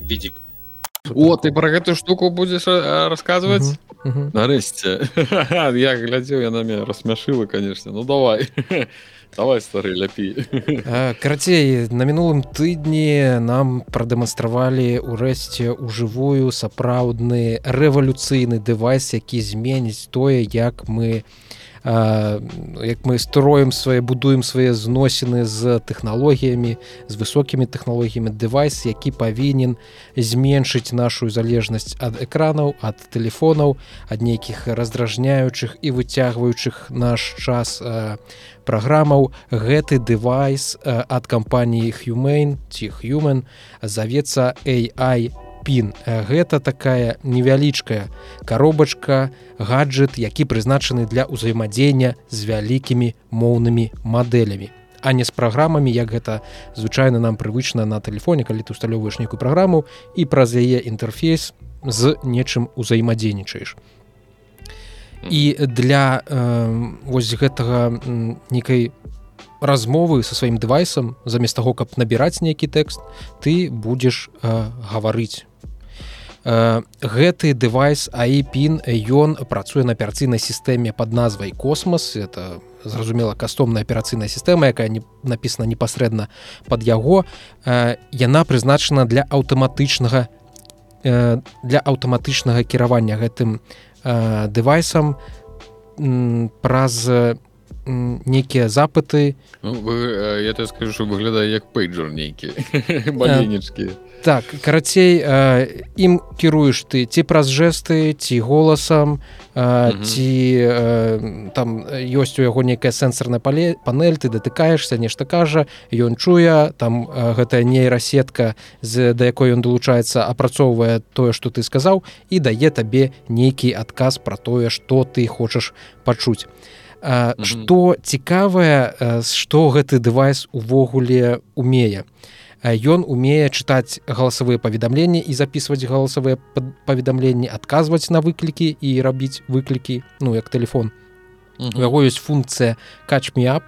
відзік о ты про гэтую штуку будзеш расказваць нарэшце я глядзеў яна мне рассмяшыла конечно. Ну давай. Давай стары ляпі карацей на мінулым тыдні нам прадэманстравалі ўрэшце ў жывую сапраўдны рэвалюцыйны дэвайс які зменіць тое як мы як мы строім свае будуем свае зносіны з тэхналогіямі з высокімі тэхналогіямі дэвайс які павінен зменшыць нашу залежнасць ад экранаў ад тэлефонаў ад нейкіх раздражняючых і выцягваючых наш час праграмаў гэты дэвайс ад кампаніі Humane ці human завецца AI пін. Гэта такая невялічкая коробачка гаджет які прызначаны для ўзаемадзеяння з вялікімі моўнымі мадэлямі а не з праграмамі як гэта звычайна нам прывычна на тэлефоне калі ты усталёўваеш нейкую праграму і праз яе інтэрфейс з нечым узаемадзейнічаеш. І для э, вось гэтага некай размовы со сваім дэвайсам замест таго каб набіраць нейкі тэкст ты будзеш э, гаварыць гэты дэвайс аіпін ён працуе на аперацыйнай сістэме под назвай космос это зразумела кастомная аперацыйная сістэма якая не напісана непасрэдна под яго. Э, яна прызначана для аўтаматычнага э, для аўтаматычнага кіравання гэтым дэвайсам. Праз нейкія запыты. Ну, вы, я так скажу выглядае як пейджер нейкі маленечкі. А так карацей э, ім кіруеш ты ці праз жесты ці голасам э, ці э, там ёсць у яго нейкая сэнсорная пале панель ты датыкаешься нешта кажа ён чуе там э, гэтая нейрасетка з да якой ён далучаецца апрацоўвае тое что ты сказаў і дае табе нейкі адказ про тое что ты хочаш пачуць. Что цікавае что гэты дэвайс увогуле умее? то ён умее чытаць галасавыя паведамленні і записывать галасавыя паведамленні адказваць на выклікі і рабіць выклікі ну як телефон у яго ёсць функцыя качмеап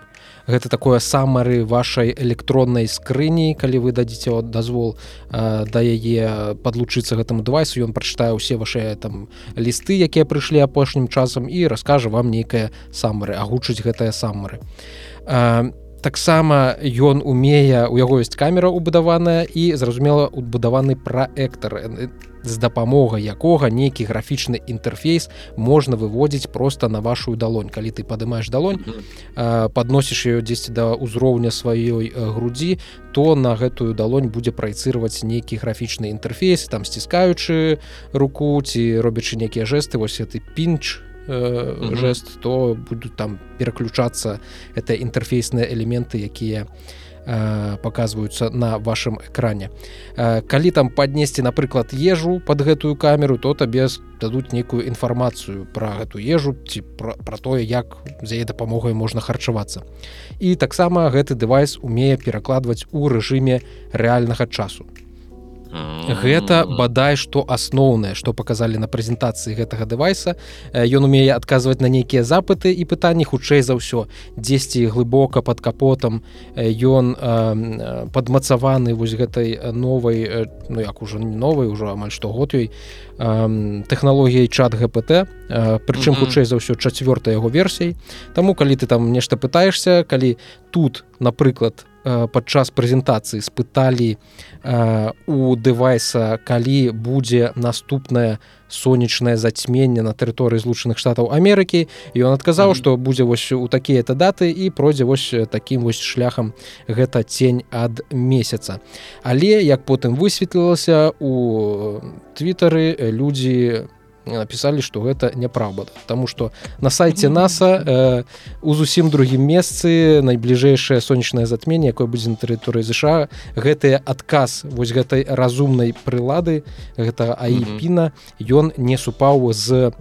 гэта такое самары вашай электроннай скрыні калі вы дадзіце дазвол да яе подлучыцца гэтаму дэвайсу ён прачытае ўсе ваши там лісты якія прыйшлі апошнім часам і раскажа вам нейкае самары агучыць гэтыя самары. А таксама ён умее у яго ёсць камера убудаваная і зразумела убудаваны праектор з дапамогай якога нейкі графічны інтэрфейс можна выводзіць просто на вашу далонь. Калі ты падымаеш далонь подносіш ее 10 да ўзроўня сваёй грудзі то на гэтую далонь будзе праецыраваць нейкі графічны інтэрфейс там сціскаючы руку ці робячы нейкія жесты вось ты пінч э, жест то будут там пераключацца это інтэрфейсныя элементы якія э, показваюцца на вашем экране. Э, калі там поднесці напрыклад ежу под гэтую камеру то табе дадуць нейкую інфармацыю про гэту ежу ці про, про тое як за яе дапамогай можна харчавацца. І таксама гэты дэвайс умее перакладваць у рэжыме рэальнага часу гэта бадай што асноўнае што паказалі на прэзентацыі гэтага дэвайса. Ён умее адказваць на нейкія запыты і пытанні хутчэй за ўсё дзесьці глыбока под капотам. Ён падмацаваны вось гэтай новай ну як ужо не новай ужо амаль што год ёй тэхналогіяй чат гпт прычым хутчэй за ўсё чацвёрта яго версій Таму калі ты там нешта пытаешься калі тут напрыклад падчас прэзентацыі спыталі у дэвайса калі будзе наступнае сонечнае зацьменне на тэрыторыі злучаных штатаў Амерыкі. Ён адказаў што будзе вось у такія-то даты і пройдзе вось такім вось шляхам гэта цень ад месяца. Але як потым высветлілася у твиттары людзі у написали что гэта няправда потому что на сайте наса э, у зусім другім месцы найбліжэйшае сонечнае затменне якое будзе на тэрыторыі ЗША гэтыя адказ вось гэтай разумнай прылады гэта аіпіна ён не супаў з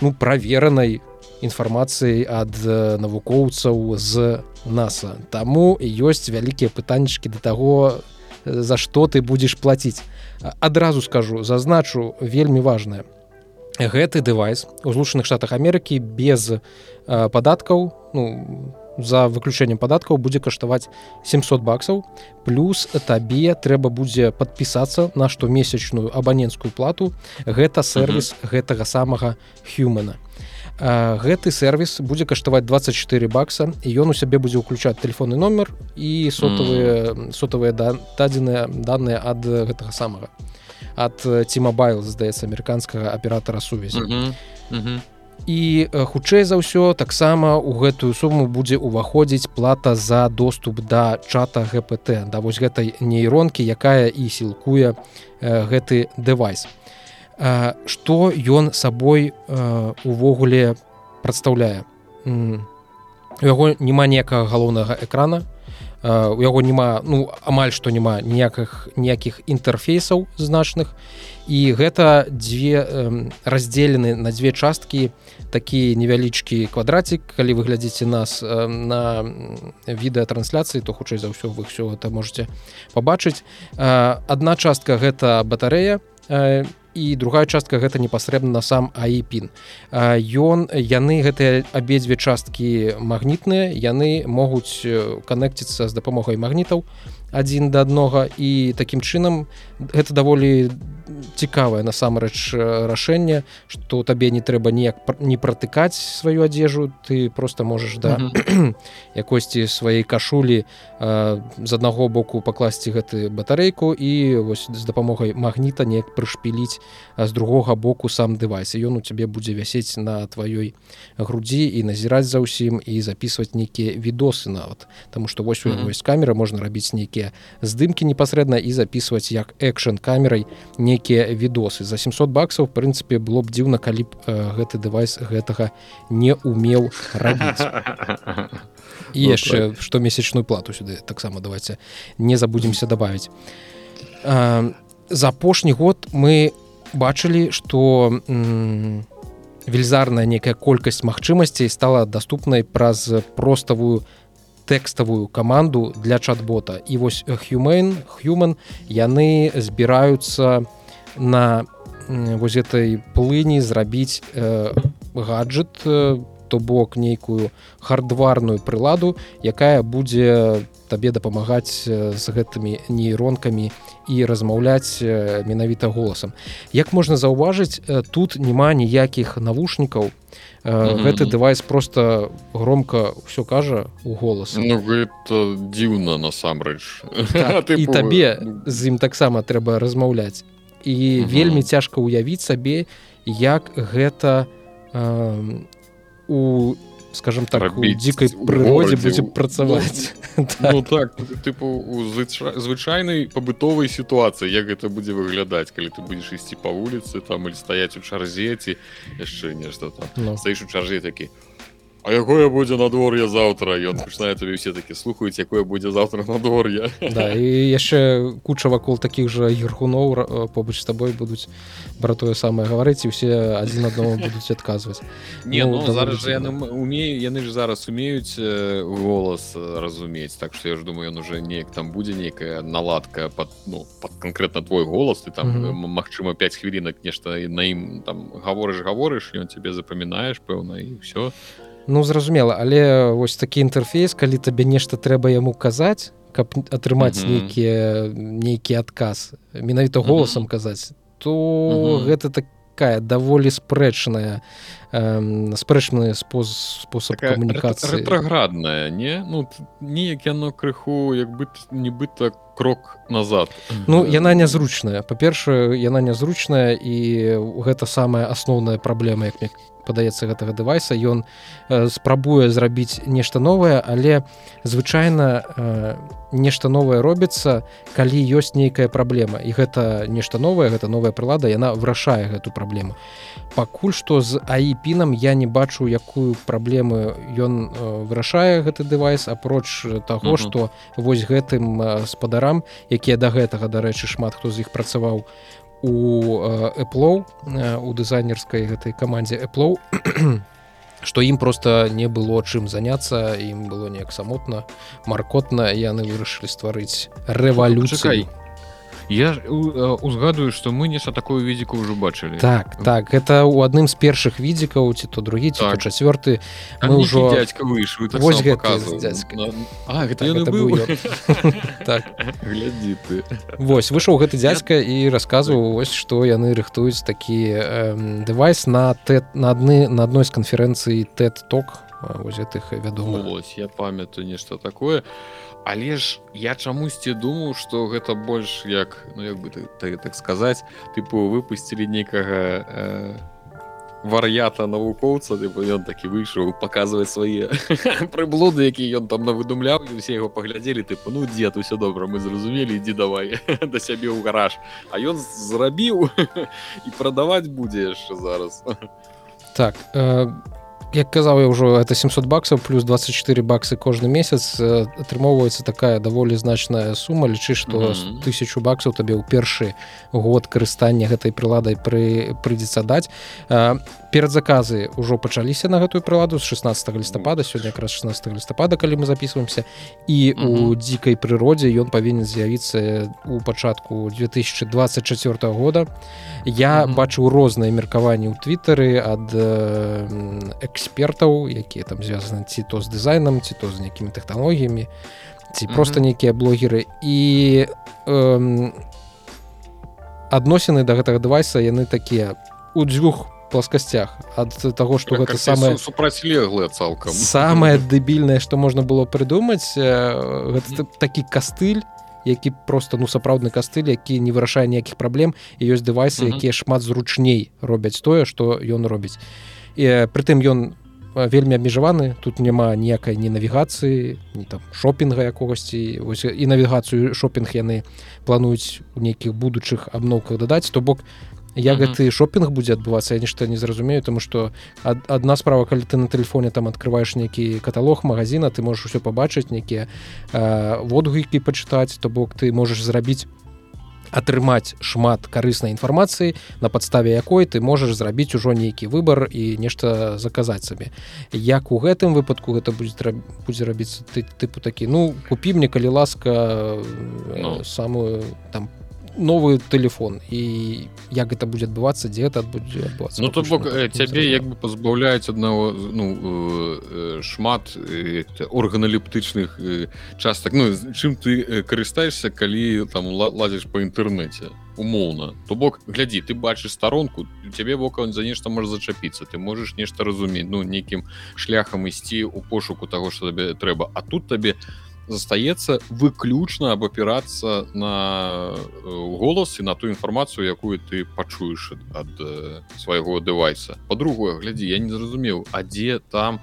ну праверанай інфармацыяй ад навукоўцаў з наса. Таму ёсць вялікія пытанчыкі да таго за што ты будзеш плаціць адразу скажу зазначу вельмі важное гэты дэвайс у злучаных штатах Амерыкі без э, падаткаў ну, за выключэннем падаткаў будзе каштаваць 700 баксаў плюс табе трэба будзе подпісацца на штомесячную абаненскую плату. Гэта сервис гэтага самага хюмана гэты сервис будзе каштаваць 24 бакса і ён у сябе будзе ўключаць телефонны номер і сотавыя сотавыя дадзеныя данные ад гэтага самага ад тимобайл здаецца амерыканскага аператора сувязі. І хутчэй за ўсё таксама у гэтую суму будзе ўваходзіць плата за доступ да чата гпт да вось гэтай нейронкі якая і сілкуе гэты дэвайс што ён сабой увогуле прадстаўляе? У яго няма ніякага галоўнага экрана у яго няма ну амаль што няма ніякіх ніякіх інтэрфейсаў значных. І гэта дзве раздзелены на дзве часткі такі невялічкі квадратик калі вы глядзіце нас на відэатрансляцыі то хутчэй за ўсё вы ўсё это можете пабачыць. Адна частка гэта батарэя і другая частка гэта непасрэбна сам аіпін ён яны гэтыя абедзве часткі магнітныя яны могуць канекціцца з дапамогай магнітаў адзін да аднога і такім чынам гэта даволі цікавае насамрэч рашэнне што табе не трэба неяк не пратыкаць сваю адзежу ты просто можаш да якосьці сваёй кашулі з аднаго боку пакласці гэты батарэйку і вось з дапамогай магніта неяк прышпіліць з другога боку сам дэвайс. Ён у цябе будзе вясець на тваёй грудзі і назіраць за ўсім і записывать нейкія відосы нават. Таму што вось у вось камеры можна рабіць нейкія здымкі непасрэдна і записывать як экшн камерай нейкія відосы. За 700 баксаў прынцыпе было б дзіўна калі б гэты дэвайс гэтага не умеў рабіць. І яшчэ ну, штомесячную плату сюды таксама давайте не забудемся добавить за апошні год мы бачылі что велізарная некая колькасць магчымасцей стала доступнай праз проставую тэкставую каманду для чат-бота. І вось human human яны збіраюцца на вось этой плыні зрабіць э, гаджет э, то бок нейкую хардварную прыладу якая будзе табе дапамагаць з гэтымі нейронкамі і размаўляць менавіта голасам. Як можна заўважыць тут няма ніякіх навушнікаў. Mm -hmm. гэты дэвайс просто громко ўсё кажа у голас. Ну, дзіўна насамрэч. Так, і табе з ім таксама трэба размаўляць і mm -hmm. вельмі цяжка ўявіць сабе як гэта э, у скажем так дзікай прыродзе будзе працаваць ну, так тыпу у звычайнай пабытовай сітуацыі як гэта будзе выглядаць калі ты будзеш ісці па вуліцы там или стаяць у чарзеці яшчэ нешта там no. стаіш у чарже такі А якое будзе надвор'е заўтра? Ён пачынае табе все такі слухаюць якое будзе заўтра надвор'е да, і яшчэ куча вакол такіх жа герхуноў побач з табой будуць братое самае гаварыць і усе адзін адно будуць адказваць. Не ну, ну, зараз жа яны умею яны ж зараз умеюць голас разумець так што я ж думаю ён уже неяк там будзе нейкая наладка под ну под конкретно твой голас ты там mm -hmm. Мачыма 5 хвілінак нешта на ім там гаворыш гаворыш ён тебе запамінаеш пэўна і все а Ну зразумела але вось такі інтэрфейс калі табе нешта трэба яму казаць каб атрымаць mm -hmm. нейкія нейкі адказ менавіта голасам mm -hmm. казаць то mm -hmm. гэта такая даволі спрэчная спрэчны спосаб камунікацыі рэтраградная не ну неяк яно крыху як бы нібыта крок назад. Ну яна нязручная. Па-першае яна нязручная і гэта самая асноўная праблема як мне падаецца гэтага дэвайса. Ён э, спрабуе зрабіць нешта новае але звычайна э, нешта новае робіцца калі ёсць нейкая праблема. І гэта нешта новае гэта новая прылада яна вырашае гэту праблему. Пакуль што з аіпінам я не бачу якую праблему ён э, вырашае гэты дэвайс апроч таго што вось гэтым спадарам якія да гэтага дарэчы шмат хто з іх працаваў у у Apple у дызайнерскай гэтай камандзе Apple што ім просто не было чым заняцца ім было неяк самотна маркотна яны вырашылі стварыць рэвалюцыяй я узгадываю что мы нешта такое відзіку ўжо бачылі так так это у адным з першых відзікаў ці то другі ці так. чацвёрты мы ўжо дядька выйшаў так вось так глядзі ты. Вось выйшаў гэты дзядзька і расказваў вось што яны рыхтуюць такі дэвайс на тэт на адны на адной з канферэнцыі тэт ток вось гэтых вядома я памятаю нешта такое. а але ж я чамусьці думаў что гэта больш як ну як бы так, так, так сказаць тыпу выпусцілі нейкага э, вар'ята навукоўца ён такі выйшаў паказваць свае прыблуды які ён там навыдумляў усе яго паглядзелі тыпу ну дзед усё добра мы зразумелі ідзі давай да сябе ў гараж а ён зрабіў і прадаваць будзе яшчэ зараз. Так э, як казаў я ўжо это 700 баксаў плюс 24 баксы кожны месяц атрымоўваецца такая даволі значная сума лічы што mm -hmm. тысячу баксаў табе ў першы год карыстання гэтай прыладай пры прыйдзецца даць перадзаказы ўжо пачаліся на гэтую прыладу з 16 лістапада сёння якраз 16 лістапада калі мы записываемся і mm -hmm. у дзікай прыродзе ён павінен з'явіцца у пачатку 2024 года я mm -hmm. бачыў розныя меркаванні ў твиттары ад экс экспертаў якія там звязаны ці то з дызайнам ці то з нейкімі тэхналогіямі ці mm -hmm. просто нейкія блогеры і эм, адносіны да гэтага дэвайса яны такія у дзвюх пласкасцях ад таго што гэта самае супрацьлеглыя цалкам самае дэбільнае што можна было прыдумаць гэта такі кастыль які просто ну сапраўдны кастыль які не вырашае ніякіх праблем і ёсць дэвайсы якія шмат зручней робяць тое што ён робіць. І прытым ён вельмі абмежаваны тут няма ніякай ні навігацыі не там шопінга якогасьці і навігацыю шопінг яны плануюць у нейкіх будучых абноўках дадаць. То бок я гэты шопінг будзе адбывацца я нешта не зразумею тому что адна справа калі ты на телефоне там открываешь нейкі каталог магазина ты можешь усё пабачыць нейкія водгукі пачытаць то бок ты можешь зрабіць атрымаць шмат карыснай інфармацыі на падставе якой ты можаш зрабіць ужо нейкі выбар і нешта заказаць сабе як у гэтым выпадку гэта будзе будзе рабіцца ты тыпу такі ну купі мне калі ласка ну. самую там по новы телефон і як это будет адбывацца дзе это будзе адбывацца Ну то бок цябе як бы пазбаўляюць аднаго ну э, шмат э, органалептычных э, частак Ну чым ты карыстаешься калі там лазіш по інтэрнэце умоўна то бок глядзі ты бачыш старонку цябе вока за нешта можа зачапіцца ты можаш нешта разумець ну нейкім шляхам ісці у пошуку того что табе трэба а тут табе ты застаецца выключна абапірацца на э, голас і на ту інфармацыю якую ты пачуеш ад э, свайго дэвайса. По-другое глядзі я не зразумеў а дзе там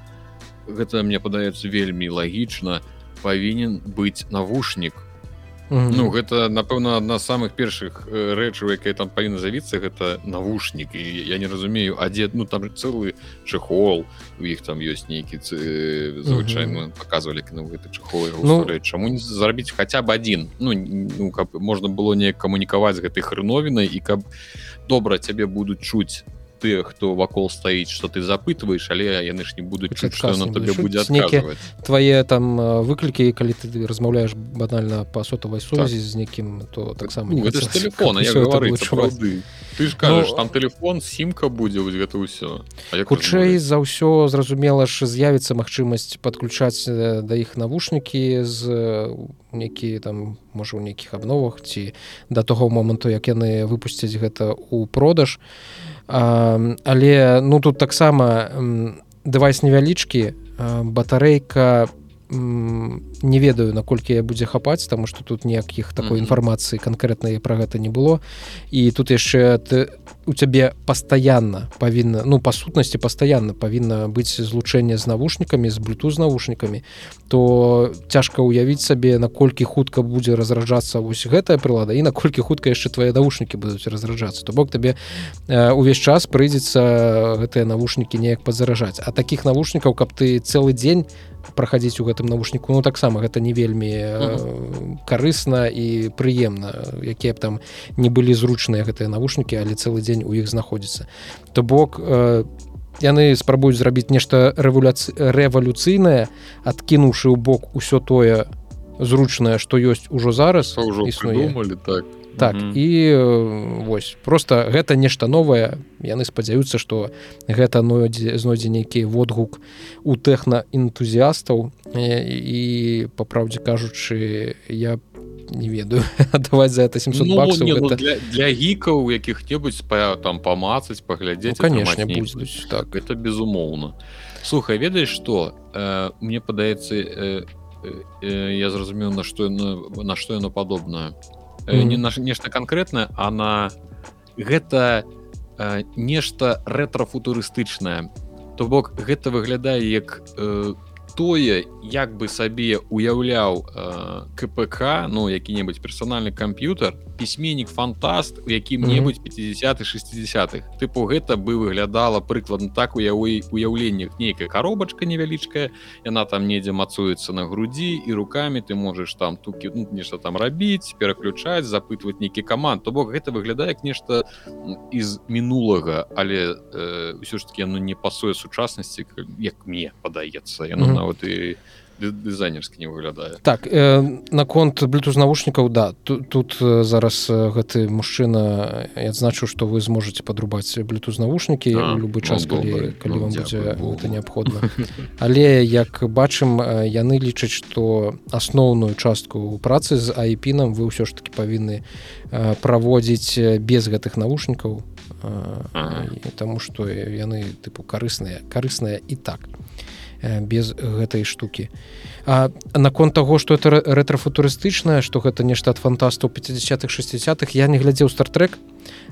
гэта мне падаецца вельмі лагічна павінен быць навушнік. Mm -hmm. Ну гэта напэўна адна з самых першых рэчаў якая там павінна завіцца гэта навушнік і я не разумею а дзе ну там цэлы чехол у іх там ёсць нейкі звычайно mm -hmm. показывалі ну, гэты чехол ну, чаму не зрабіць хаця б адзін ну, ну каб можна было неяк камунікаваць з гэтай хрыновінай і каб добра цябе будуць чуць тыя хто вакол стаіць что ты запытваешь але яны ж не будуць будзе твае там выклікі калі ты размаўляешь банальна по сотавай сувязі так. з некім то таксама ну, телефона ты ж кажаш ну, там телефон сімка будзе вось гэта ўсё хутчэй за ўсё зразумела ж з'явіцца магчымасць подключаць да іх навушнікі з які там можа у нейкіх абновах ці да того моманту як яны выпусцяць гэта у продаж. то але ну тут таксама дэвайс невялічкі батарэйка не ведаю наколькі я будзе хапаць таму што тут ніякіх такой інфармацыі канкрэтнай пра гэта не было. І тут яшчэ ты у цябе пастаянна павінна ну па сутнасці пастаянна павінна быць злучэнне з навушнікамі з блюту з навушнікамі то цяжка ўявіць сабе наколькі хутка будзе разраджацца вось гэтая прылада і наколькі хутка яшчэ твае навушнікі будуць разраджацца. То бок табе увесь час прыйдзецца гэтыя навушнікі неяк пазаражаць а таких навушнікаў каб ты цэлы дзень праходзіць у гэтым навушніку. Ну таксама гэта не вельмі э, карысна і прыемна якія б там не былі зручныя гэтыя навушнікі але цэлы дзень у іх знаходзіцца. То бок э, яны спрабуюць зрабіць нешта рэвуляцыйнае адкінуўшы ў бок усё тое зручнае што ёсць ужо зараз ўжо існуемалі так так mm -hmm. і вось просто гэта нешта новае. Яны спадзяюцца што гэта ну знойдзе нейкі водгук у тэхнаэнтузіастаў і па праўдзе кажучы я не ведаю даваць за это 700 ну, баксов, не, ну, гэта... ну, для, для гікаў якіх-небудзь па, там памацаць паглядзець ну, конечно будуць так. Это безумоўна. Слухай ведаеш что э, мне падаецца э, э, я зразумеў на што на, на што яно падобнае mm -hmm. не наш нешта канкрэтнае а на гэта э, нешта рэтрафутурыстычнае то бок гэта выглядае як э, тое як бы сабе уяўляў э, КПК ну які-небудзь персональны камп'ютар пісьменнік фантаст у якім-небудзь 50 60-х тыпу гэта бы выглядала прыкладна так у яой уяўленнях нейкая коробачка невялічкая яна там недзе мацуецца на грудзі і руками ты можаш там тукі ну, нешта там рабіць пераключаць запытваць нейкі каманд то бок гэта выглядае як нешта из мінулага але э, ўсё ж таки яно не пасуе сучаснасці як мне падаецца. Яно mm -hmm. нават і дызайнерскі не выглядае. Так э, наконт блютуз навушнікаў да тут, тут э, зараз э, гэты мужчына адзначыў што вы зможаце падрубаць блютуз навушнікі любы час ну, калі, калі ну, вам будзе это неабходна. Але як бачым э, яны лічаць што асноўную частку працы з айпінам вы ўсё ж таки павінны праводзіць без гэтых навушнікаў э, таму што яны тыпу карысныя карысныя і так. то без гэтай штукі. А наконт таго что это рэтрафутурыстычнае что гэта нешта ад фантастаў 50-х 60-х я не глядзеў стартрек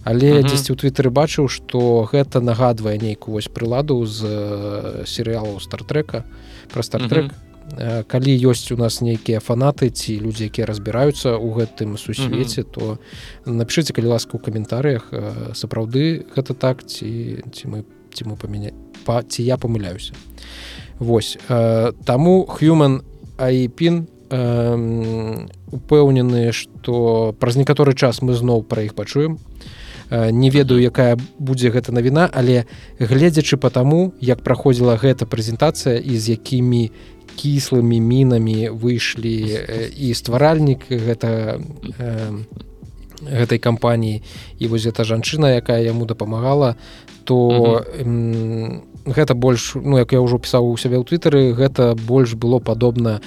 але дзесьці ў твиттары бачыў что гэта нагадвае нейкую вось прыладу з э, серыялу стартрека про стартрек э, калі ёсць у нас нейкія фанаты ці людзі якія разбіраюцца ў гэтым сусвеце то напишитеце калі ласка у каментарыях сапраўды гэта так ці ці мы ці мы памяня па ці я памыляюся Вось. Э, таму human айпін э, упэўнены што праз некаторы час мы зноў пра іх пачуем. Э, не ведаю якая будзе гэта навіна але гледзячы по таму як праходзіла гэта прэзентацыя і з якімі кіслымі мінамі выйшлі э, і стваральнік гэта э, гэтай кампаніі і вось эта жанчына якая яму дапамагала то э, гэта больш ну як я ўжо пісаў у сябе ў твиттары гэта больш было падобна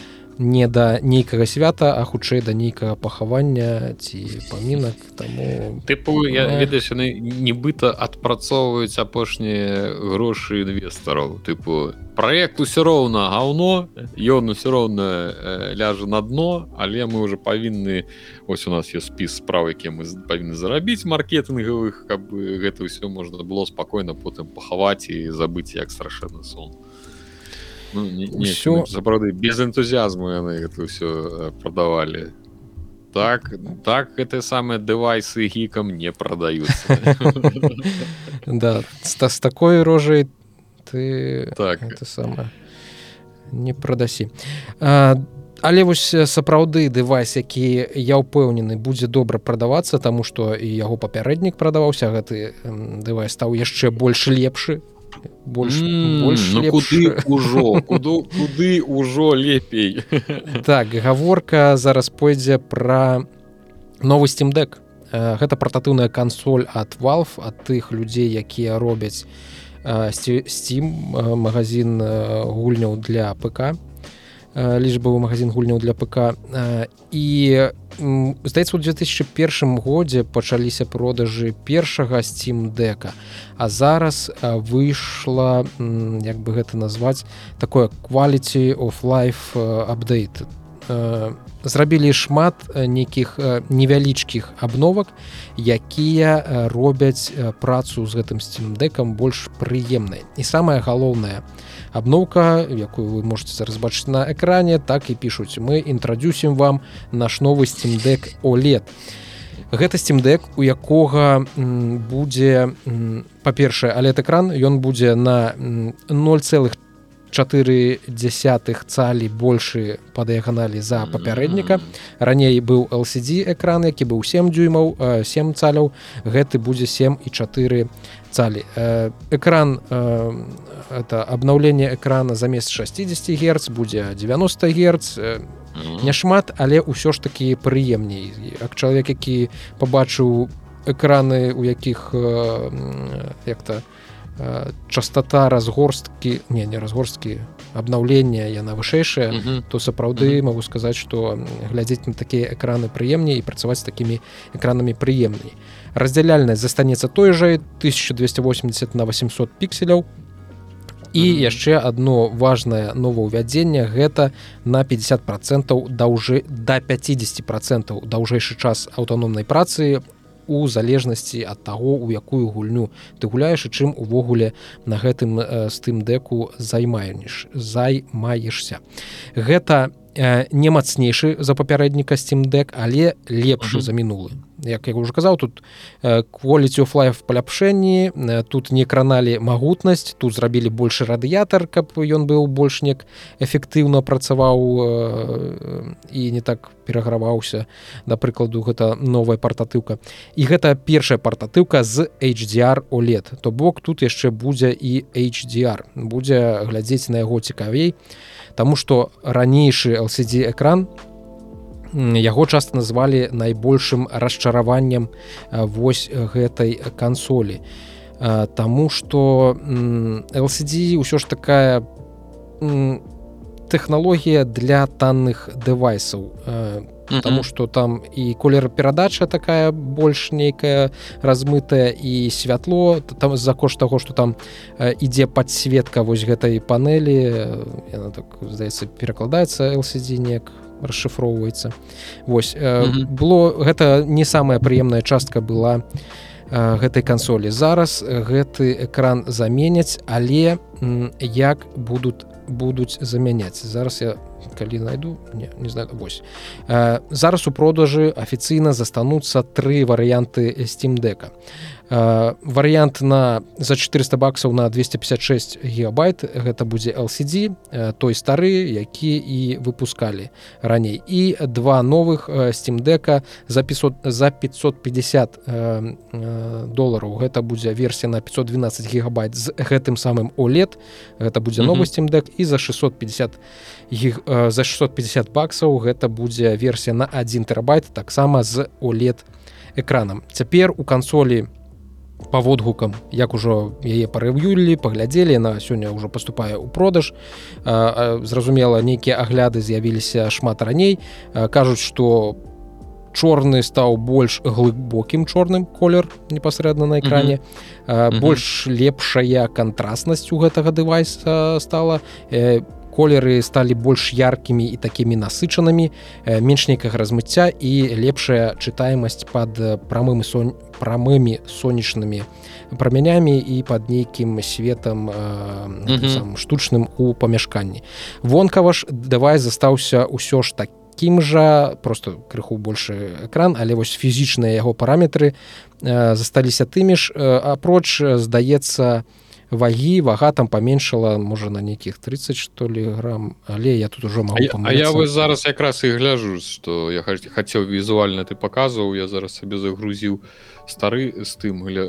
не да нейкага свята а хутчэй да нейкага пахавання ці памінак. Таму тыпу я э. ведаеш яны нібыта адпрацоўваюць апошнія грошы інвестараў. Тыпу проект усё роўна гаўно ён усё роўна э, ляжа на дно але мы уже павінны ось у нас есть спіс справ які мы павінны зарабіць маркетынгавых каб гэта ўсё можна было спакойна потым пахаваць і забыць як страшэнны сон ну, все сапраўды без энтузіазму яны это все продавали. Так так это самые девайсы гікам не продаются. Да с такой рожай ты так. это самое не продасі але вось сапраўды дэвайс які я ўпэўнены будзе добра прадавацца таму што і яго папярэднік прадаваўся гэты дэвайс стаў яшчэ больш лепшы больш ну ўжо куды ўжо лепей? Так гаворка зараз пойдзе пра новы стимдек гэта партатыўная кансоль ад валф ад тых людзей якія робяць steam магазин гульняў для ПК лічбавы магазин гульняў для ПК. І здаецца у 2001 годзе пачаліся продажы першага steam дека а зараз выйшла як бы гэта назваць такое quality of life апдейт зрабілі шмат нейкіх невялічкіх абновак якія робяць працу з гэтым steam декам больш прыемнай. І самае галоўнае у абноўка якую вы можете зараз бачыць на экране так і пишутць мы інтрадюсім вам наш новы стимдек олет гэта стимдек у якога будзе па-першае але экран. Ён будзе на 0 цэлых 4 десятых цалі большы па дыяганалі за папярэдніка раней быў LCD экран які быў 7 дюймаў 7 цаляў гэты будзе 7 і 4 цалі экран это абнаўленне экрана замест 60 герц будзе 90 герц. Няшмат але ўсё ж такі прыемней. Як чалавек які пабачыў экраны у якіх як-то частота разгорсткі не не разгорсткі абнаўлення яна вышэйшая mm -hmm. то сапраўды mm -hmm. могу сказаць что глядзець на такія экраны прыемней і працаваць з такімі экранамі прыемней раздзяляльнасць застанецца той жа 1280 на 800 пікселяў і яшчэ одно важное новаўвядзенне гэта на 50 процентаў даўжэй до 50 процентаў даўжэйшы час аўтаномнай працы у залежнасці ад таго у якую гульню ты гуляеш і чым увогуле на гэтым з тым дэку займаеш займаешься гэта не мацнейшы за папярэдніка стим дэк але лепшы за мінулы. Як я уже казаў тут quality of life паляпшэнні тут не краналі магутнасць тут зрабілі большы радыятар каб ён быў больш неяк эфектыўна працаваў і не так пераграваўся. Да прыкладу гэта новая партатыўка. І гэта першая партатыўка з HDR OLED то бок тут яшчэ будзе і HDR будзе глядзець на яго цікавей Таму што ранейшы LCD экран яго часта назвалі найбольшым расчараваннем вось гэтай кансолі. Таму што LCD ўсё ж такая тэхналогія для танных дэвайсаў Таму што там і колер перадача такая больш нейкая размытая і святло там з-за кошт таго што там ідзе падсветка вось гэтай панелі яна так здаецца перакладаецца LCD неяк расшифроўваецца восьось э, mm -hmm. было гэта не самая прыемная частка была э, гэтай кансолі. Зараз гэты экран заменяць але як будут будуць замяняць зараз я калі найду не, не знаю вось. Э, зараз у продажы афіцыйна застануцца тры варыянты steam дека Э, варыянт на за 400 баксаў на 256 гигабайт. Гэта будзе LCD э, той стары які і выпускалі раней і два новых стимдека за 500 за 550 долараў гэта будзе версія на 512 гигабайт з гэтым самым OLED гэта будзе новы стимдек і за 650 гиг, за 650 баксаў гэта будзе версія на 1 тэрабайт таксама з OLED экранам цяпер у кансолі у по водгукам як ужо яе парэв'юлі паглядзелі на сёння ўжо поступае ў продаж. Зразумела нейкія агляды з'явіліся шмат раней. Кажуць что чорны стаў больш глыбокім чорным колер непасрэдна на экране. Mm -hmm. больш лепшая кантрастнасць у гэтага дэвайса стала. По колеры сталі больш яркімі і такімі насычанымі. Менш нейкага размыцця і лепшая чытаемасць пад прамым сон прамымі сонечнымі прамянямі і под нейкім светом mm -hmm. штучным у памяшканні вонкава ж давай застаўся ўсё ж такі жа просто крыху больше экран але вось фізічныя яго параметры э, засталіся тымі ж э, апроч здаецца вагі вага там паменшала можа на нейкіх 30 что ли грамм але я тут ужо могу а я вы зараз якраз і гляжу что я хацеў візуальна ты показываў я зараз сабе загрузіў стары з тым гля...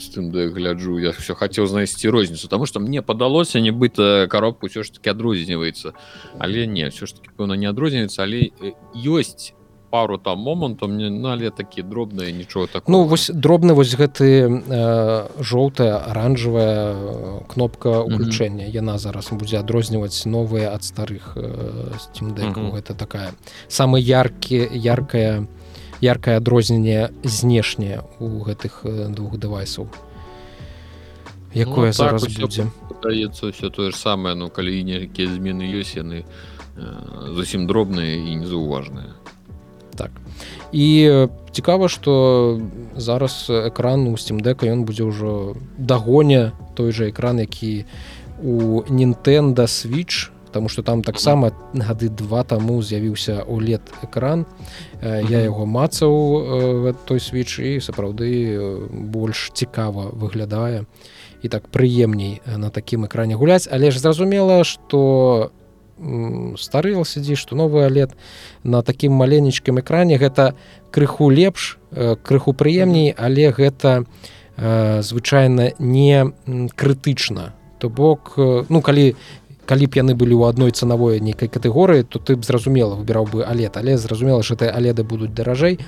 з тым да гляджу я все хацеў знайсці розніцу тому что мне падалося нібыта коробку ўсё ж таки адрозніваецца але не все ж таки пэўна не адрозніваецца але ёсць пару там момантаў мне нале такі дробныя нічого так ну вось дробны вось гэты э, жоўтая оранжевая э, кнопка уключэння mm -hmm. яна зараз будзе адрозніваць новыя ад старых э, mm -hmm. это такая самы яркі яркая яркае адрозненне знешняе у гэтых э, двух дэвайсаў якое ну, зараз так, будзе. даецца все тое ж самае ну калі нейкія змены ёсць яны э, зусім дробныя і незаўважныя. Так. І цікава что зараз экран у стимдека ён будзе ўжо дагоне той же экран які у Нтэнда switch потому что там таксама гады два таму з'явіўся улет экран я яго мацаў той switch і сапраўды больш цікава выглядае і так прыемней на такім экране гуляць. Але ж зразумела что стары LCD что новы лет на такім маленечкім экране гэта крыху лепш крыху прыемней але гэта звычайна не крытычна. То бок ну калі калі б яны былі ў адной цанавой нейкай катэгорыі то ты б зразумела выбіраў бы алет але зразумела что ты аледы будуць даражэй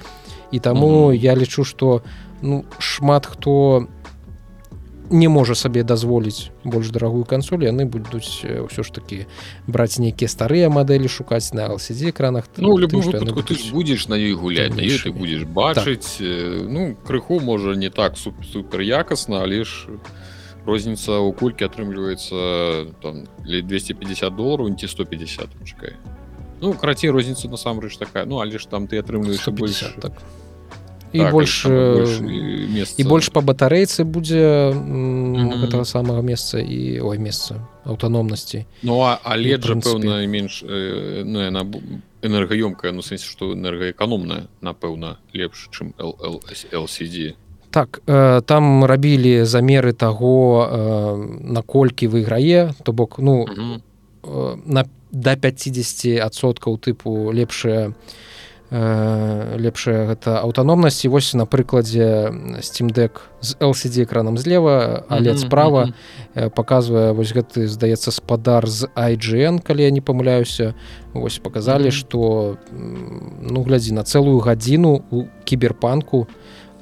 і таму mm -hmm. я лічу что ну шмат хто не можа сабе дазволіць больш дарагую кансоль яны будуць ўсё ж таки браць нейкія старыя мадэлі шукаць на LCD экранах ну любым выпадку ты будзеш на ёй гуляць на ёй ты будзеш бачыць так. ну крыху можа не так супер якасна але ж розніца у кулькі атрымліваецца там ли 250 долларов ці 150 чакай ну карацей розніца насамрэч такая ну але ж там ты атрымліваеш больш так і так, больш і больш па батарэйцы будзе гэтага самага месца і ой месца аўтаномнасці Ну а але жа пэўна менш ну, яна энергаёмкая ну сэнсе што энергаэканомная напэўна лепш чым LCD так э, там рабілі замеры таго э, наколькі выйграе то бок ну э, на до 50соткаў тыпу лепшая Э, лепшая гэта аўтаномнасць. І вось на прыкладзе steamдек з LCD экранам злева але справа показвае вось гэты здаецца спадар з IGN калі я не памыляюся. Вось показалі что ну глядзі на цэлую гадзіну у кіберпанку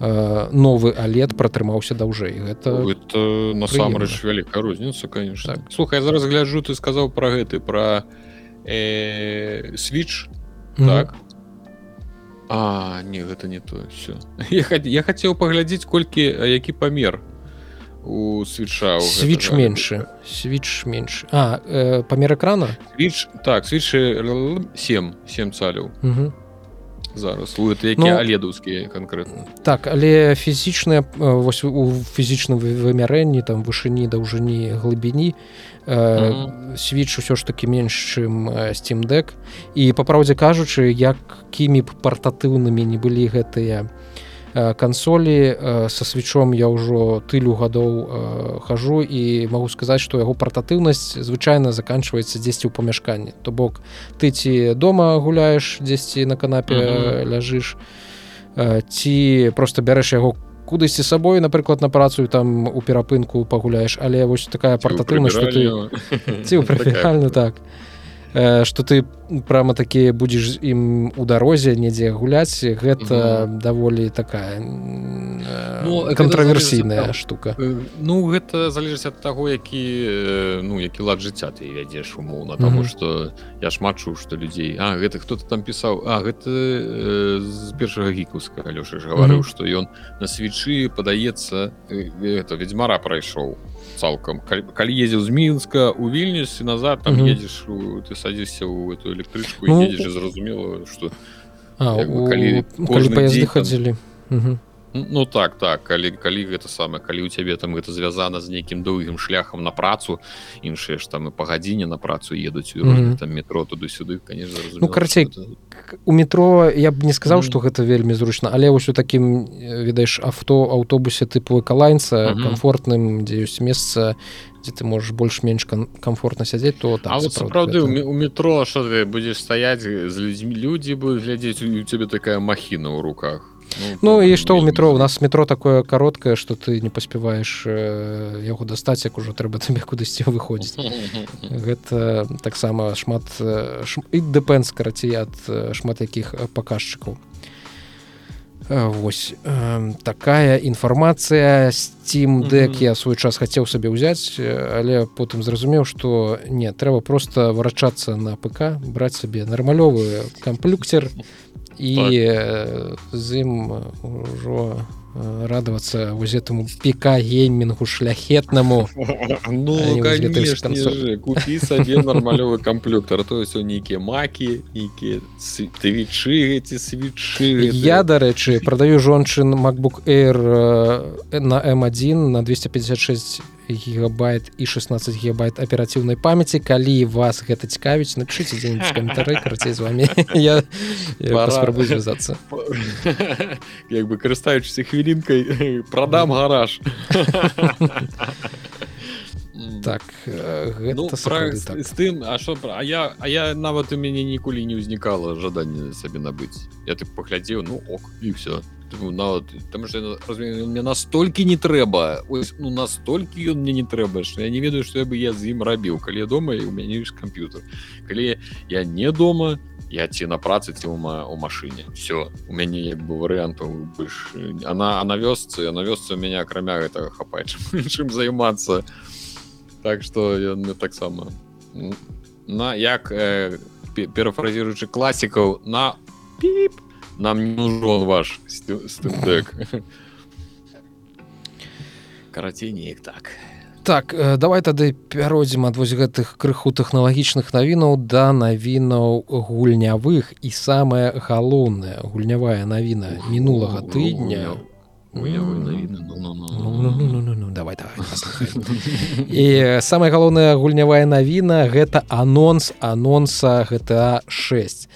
новы алет пратрымаўся даўжэй гэта, ну, гэта насамрэч вялікая розніца конечно. Так. слухай зараз гляджу ты сказаў про гэты про э, switch mm -hmm. так? А не гэта не то все я, я хацеў паглядзець колькі які памер у свеча свіч меншы свіч менш а э, памер экрана? Свіч так свечы 7 7 цаляў зараз. Які ну, аледаўскія конкретно. так але фізічныя вось у фізічным вымярэнні там вышыні даўжыні глыбіні свіч усё ж таки менш чым steamдек і па праўдзе кажучы якімі б партатыўнымі не былі гэтыя кансолі со свечом я ўжо тылю гадоў хожу і магу сказаць что яго партатыўнасць звычайна заканчиваецца дзесьці ў памяшканні то бок ты ці дома гуляеш дзесьці на канапе uh -huh. ляжыш ці просто бярэш яго кудысьці сабой напрыклад на працу там у перапынку пагуляеш але вось такая партатыўнасць что ты ці ў прафіальна так что ты прямо такі будзеш ім у дарозе недзе гуляць гэта угу. даволі такая ну, кантраверсійная штука. ну гэта залежыць ад таго які ну які лад жыцця ты вядзеш умоўна тому что я шмат чу что людзей А гэта хто-то там пісаў А гэта э, з першага гікуска Алёша ж гаварыў что ён на свечы падаецца это ведьмара прайшоў цалкам калі ездзіў з мінска у вільнюсе назад там едзеш ты садзішся ў эту электрычку ну, едзеш зразумела что калі, калі паезды хадзілі Ну так так калі калі гэта самае калі у цябе там гэта звязана з нейкім доўгім шляхам на працу іншыя ж там і па гадзіне на працу едуць mm -hmm. там метро туды-сюды конечно ну карацей гэта... у метро я б не сказаў mm -hmm. гэта вельмі зручна але вось у такім ведаеш авто аўтобусе тыпу экалайнца mm -hmm. комфортным дзе ёсць месца дзе ты можаш больш-менш комфортна сядзець то так, вот сапраўды гэта... у метро что ты будзеш стаять з людзьмі людзі будуць глядзець у цябе такая махіна ў руках Ну, ну і што ў метро? У нас метро такое кароткае што ты не паспяваеш э, яго дастаць як ужо трэба табе кудысьці выходзіць гэта таксама шмат і дэпэнс карацей ад шмат якіх паказчыкаў Вось э, такая інфармацыя steam дек я свой час хацеў сабе ўзяць але потым зразумеў што не трэба просто варачацца на ПК браць сабе нармалёвы камплюктер і так. з ім ўжо радавацца воз этому піка геймінгу шляхетнаму ну, купі сабе нармалёвы камплюктар то есть нейкія макі нейкія твічы эти свечы я дарэчы продаю жончын macbook air на m1 на 256 гигабайт і 16 гигабайт аперацыўнай памяці. Калі вас гэта цікавіць напишите дзе-нибудь каментары карацей з вами я спрабую звязацца. Як бы карыстаючыся хвілінкай продам гараж. Так гэта ну, пра, так. з тым а що а я а я нават у мяне ніколі не ўзнікала жаданне сабе набыць. Я ты паглядзеў ну ок і все нават там что мне настолькі не трэба ось ну настолькі ён мне не трэба что я не ведаю что я бы я з ім рабіў калі я дома і у мяне ёсць камп'ютер калі я не дома я ці на працы ці ума у машыне все у мяне як бы варыянтаў больш она на вёсцы на вёсцы у меня акрамя гэтага хапае чым займацца так что ён мне таксама на як э, перафразіруючы класікаў на піп нам не нужен ваш стендек карацей неяк так. Так э, давай тады пяродзім ад вось гэтых крыху тэхналагічных навінаў да навінаў гульнявых. І самае галоўнае гульнявая навіна мінулага тыдня у давай і самая галоўная гульнявая навіна гэта анонс анонса гэта 6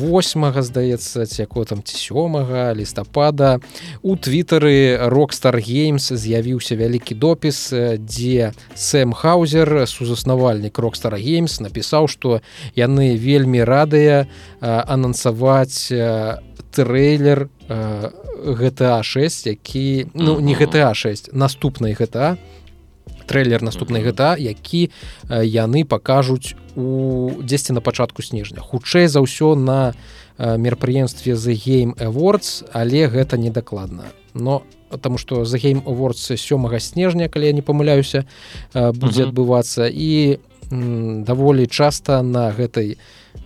восьмага здаецца ці яко там ці сёмага лістапада у твиттары рокстар геймс з'явіўся вялікі допіс дзе сэм хаузер сузаснавальнік рокстара геймс напісаў што яны вельмі радыя анансаваць трэйлер GTA 6 які ну не GTA 6 наступнай GTA трэйлер наступнай GTA які яны пакажуць у дзесьці на пачатку снежня. Хутчэй за ўсё на мерапрыемстве The Game Awards але гэта недакладна. Но потому что The Game Awards сёмага снежня калі я не памыляюся будзе адбывацца і даволі часта на гэтай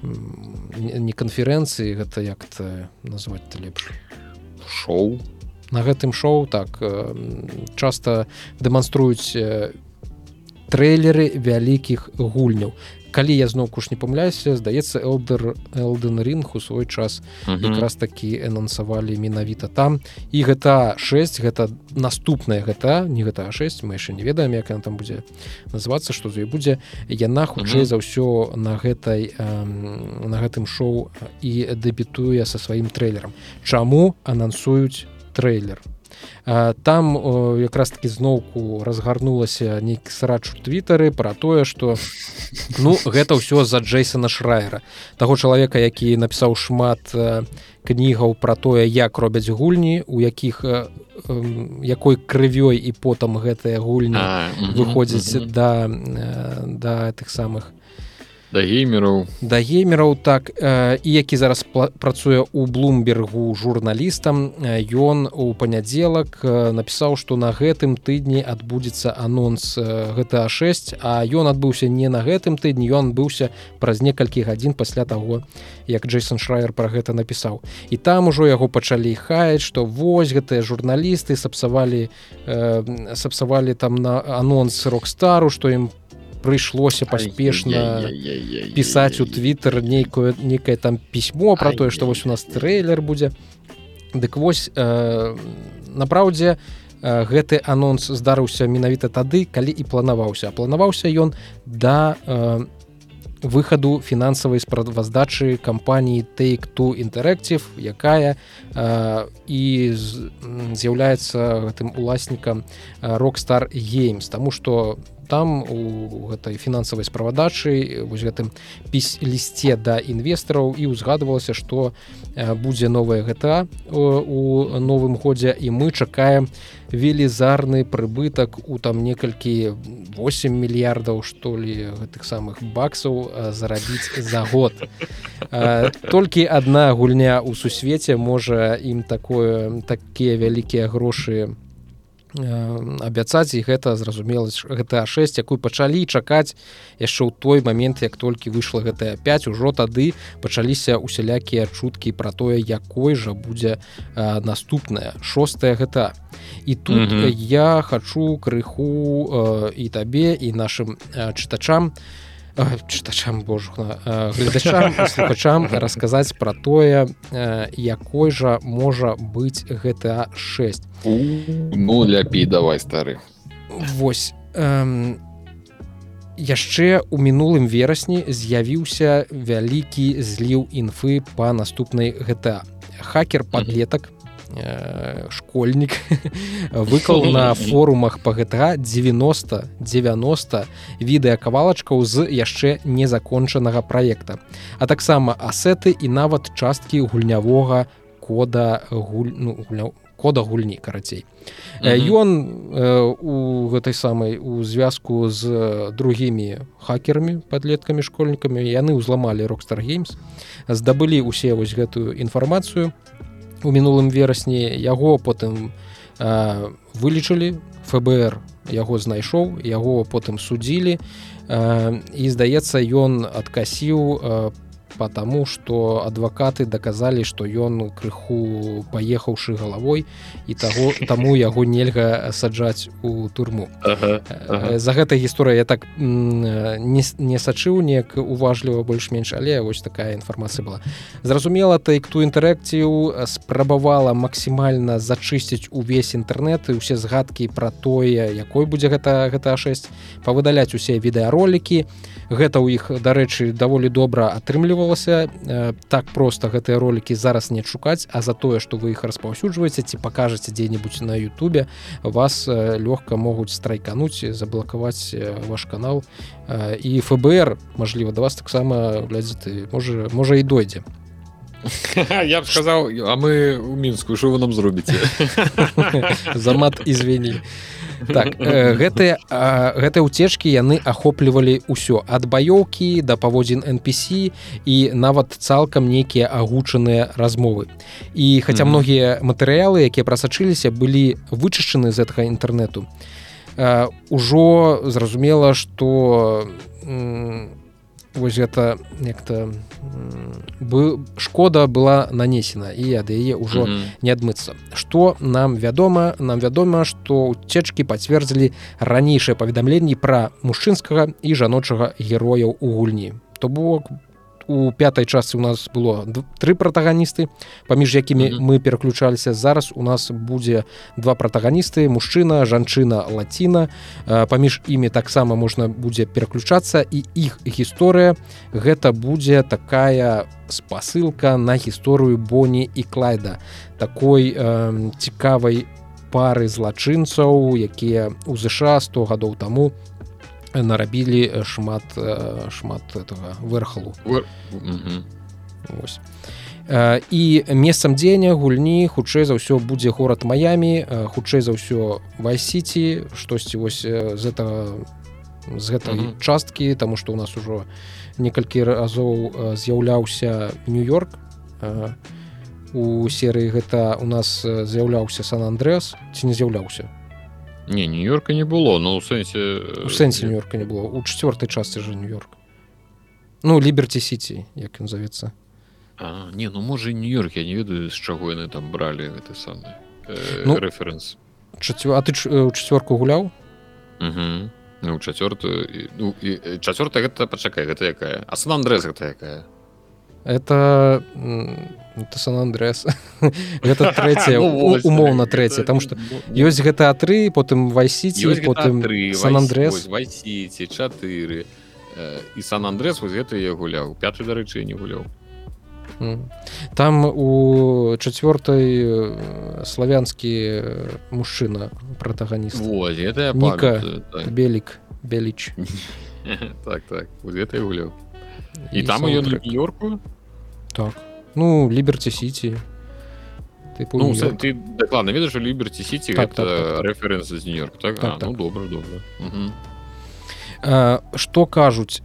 не канферэнцыі гэта як-то назваць лепш? Шоу. На гэтым шоу так часта дэманструюць трэйлеры вялікіх гульняў калі я зноўку ж не памыляюся здаецца элдер элден ринг у свой час якраз такі анансавалі менавіта там. І гэта 6 гэта наступная гэта не гэта 6 мы яшчэ не ведаем як она там будзе называцца што з ёй будзе. Яна хутчэй за ўсё на гэтай на гэтым шоу і дэбітуе са сваім трэйлерам чаму анансуюць трэйлер там якраз таки зноўку разгарнулася нейкі срач у твиттары про тое что ну гэта ўсё за джейсона шрайера. Таго чалавека які напісаў шмат кнігаў про тое як робяць гульні у якіх якой крывёй і потым гэтыя гульні выходзяць да да тых самых у да геймераў. Да геймераў так э, і які зараз працуе у блумбергу журналістам ён у панядзелак напісаў што на гэтым тыдні адбудзецца анонс гэта 6 а ён адбыўся не на гэтым тыдні ён быўся праз некалькі гадзін пасля таго як джейсон шрайер про гэта напісаў. І там ужо яго пачалі хаяць што вось гэтыя журналісты сапсавалі э, сапсавалі там на анонс рок-стару што ім прыйшлося паспешна пісаць у твиттер нейкую некае там пісьмо про тое што вось у нас трэйлер будзе дык вось э, напраўдзе э, гэты анонс здарыўся менавіта тады калі і планаваўся планаваўся ён да э, выхаду фінансавай справаздачы кампаніі take to interactive якая э, і з'яўляецца гэтым уласнікам rockstar games тому что там у гэтай фінансавай справадачы вось гэтым піс лісце да інвестараў і ўзгадывалася што будзе новая гэта у новым годзе і мы чакаем велізарны прыбытак у там некалькі 8 мільярдаў што ли гэтых самых баксаў зарабіць за год. Толькі адна гульня ў сусвеце можа ім такое такія вялікія грошы у абяцаць і гэта зразумела гэта 6 якую пачалі чакаць яшчэ ў той момент як толькі выйшла гэтая 5 ужо тады пачаліся усялякія чуткі пра тое якой жа будзе а, наступная шостая гэта і тут mm -hmm. я хачу крыху а, і табе і нашим чытачам на чытачам божухна гледачам слухачам расказаць пра тое якой жа можа быць гэта 6 ну ляпі давай стары. Восьось яшчэ у мінулым верасні з'явіўся вялікі зліў інфы па наступнай гэта хакер падлетак э, школьнік выклаў на форумах па гэта 90 90 відэакавалачкаў з яшчэ незакончанага праекта а таксама асеты і нават часткі гульнявога кода гуль ну, гульня кода гульні карацей ён mm -hmm. у гэтай самай у звязку з другімі хакерамі падлеткамі школьнікамі яны ўзламалі рокстар геймс здабылі усе вось гэтую інфармацыю у мінулым верасні яго потым вылічылі ФБР яго знайшоў яго потым судзілі і здаецца ён адкасіў по потому что адвакаты доказалі что ён крыху поехаўшы галавой і таго таму яго нельга саджаць у турму. Ага, ага. за гэтай гісторыя я так не, не сачыў неяк уважліва больш-менш але вось такая інфармацыя была. Зразумела тайкту інтэракцыю спрабавала максімальна зачысціць увесь інтэрнэт і усе згадкі пра тое якой будзе гэта гэта 6 павыдаляць усе відэаролікі гэта ў іх дарэчы даволі добра атрымлівала атрымлівалася. Э, так просто гэтыя ролики зараз не шукаць а за тое что вы іх распаўсюджваеце ці покажаце дзе-нибудь на Ютубе вас э, лёгка могуць страйкануть заблокаваць э, ваш канал. Э, і ФБР Мажліва да вас таксама глядзі ты можа можа і дойдзе. Я б сказаў а мы у мінску що вы нам зробіце? Замат извини так э, гэтыя гэтыя ўцечкі яны ахоплівалі ўсё. Ад баёўкі да паводзін NPC і нават цалкам нейкія агучаныя размовы. І хаця многія матэрыялы якія прасачыліся былі вычышчаны з гэтага інтэрнэту. Ўжо зразумела што у вось гэта нехта бы шкода была нанесена і ад яе ўжо mm -hmm. не адмыцца что нам вядома нам вядома что уцечкі пацвердзілі ранейшыя паведамленні пра мужчынскага і жаночага герояў у гульні то бок у пятай частцы у нас было тры пратаганісты паміж якімі mm -hmm. мы пераключаліся. Зараз у нас будзе два пратаганісты мужчына жанчына лаціна паміж імі таксама можна будзе пераключацца і іх гісторыя. Гэта будзе такая спасылка на гісторыю боні і клайда. Такой э, цікавай пары злачынцаў якія у ЗША 100 гадоў таму у нарабілі шмат шмат этого верхалу. І месцам дзеяння гульні хутчэй за ўсё будзе горад маямі хутчэй за ўсё вайсіці штосьці вось з этого з гэтай mm -hmm. часткі тому что у нас ужо некалькі разоў з'яўляўся нью-йорк. У серыі гэта у нас з'яўляўся сан-андрэас ці не з'яўляўся не нью-йорка не было но ў сэнсе у сэнсе нью-йорка не было. У чавёртай частцы же нью-йорк. Ну ліберці сіці як ён завецца не ну можа нью-йорк я не ведаю з чаго яны там бралі гэты самы э, ну, рэферэнс чацвё... а ты у чацвёрку гуляў ну чацвёртую ну, чацвёрта гэта пачакай гэта якая а сан андрэс гэта якая это это сан-андрэс гэта трэця умоўна трэця там што ёсць гэта а3 потым вайсіці потым сан-андрэс вайсіці 4 і сан-андрэс вось гэта я гуляў пятый дарэчы не гуляў там у чацвёртай славянскі мужчына пратаганіст белік беліч. Так так гэта гуляў і там ён нью-йорку так. Ну ліберці сіці ну, ты дакладна ведаеш ліберці сіці так, так, так. рэферэнс з нью-йорк так, так, а, так. Ну, добра добра что кажуць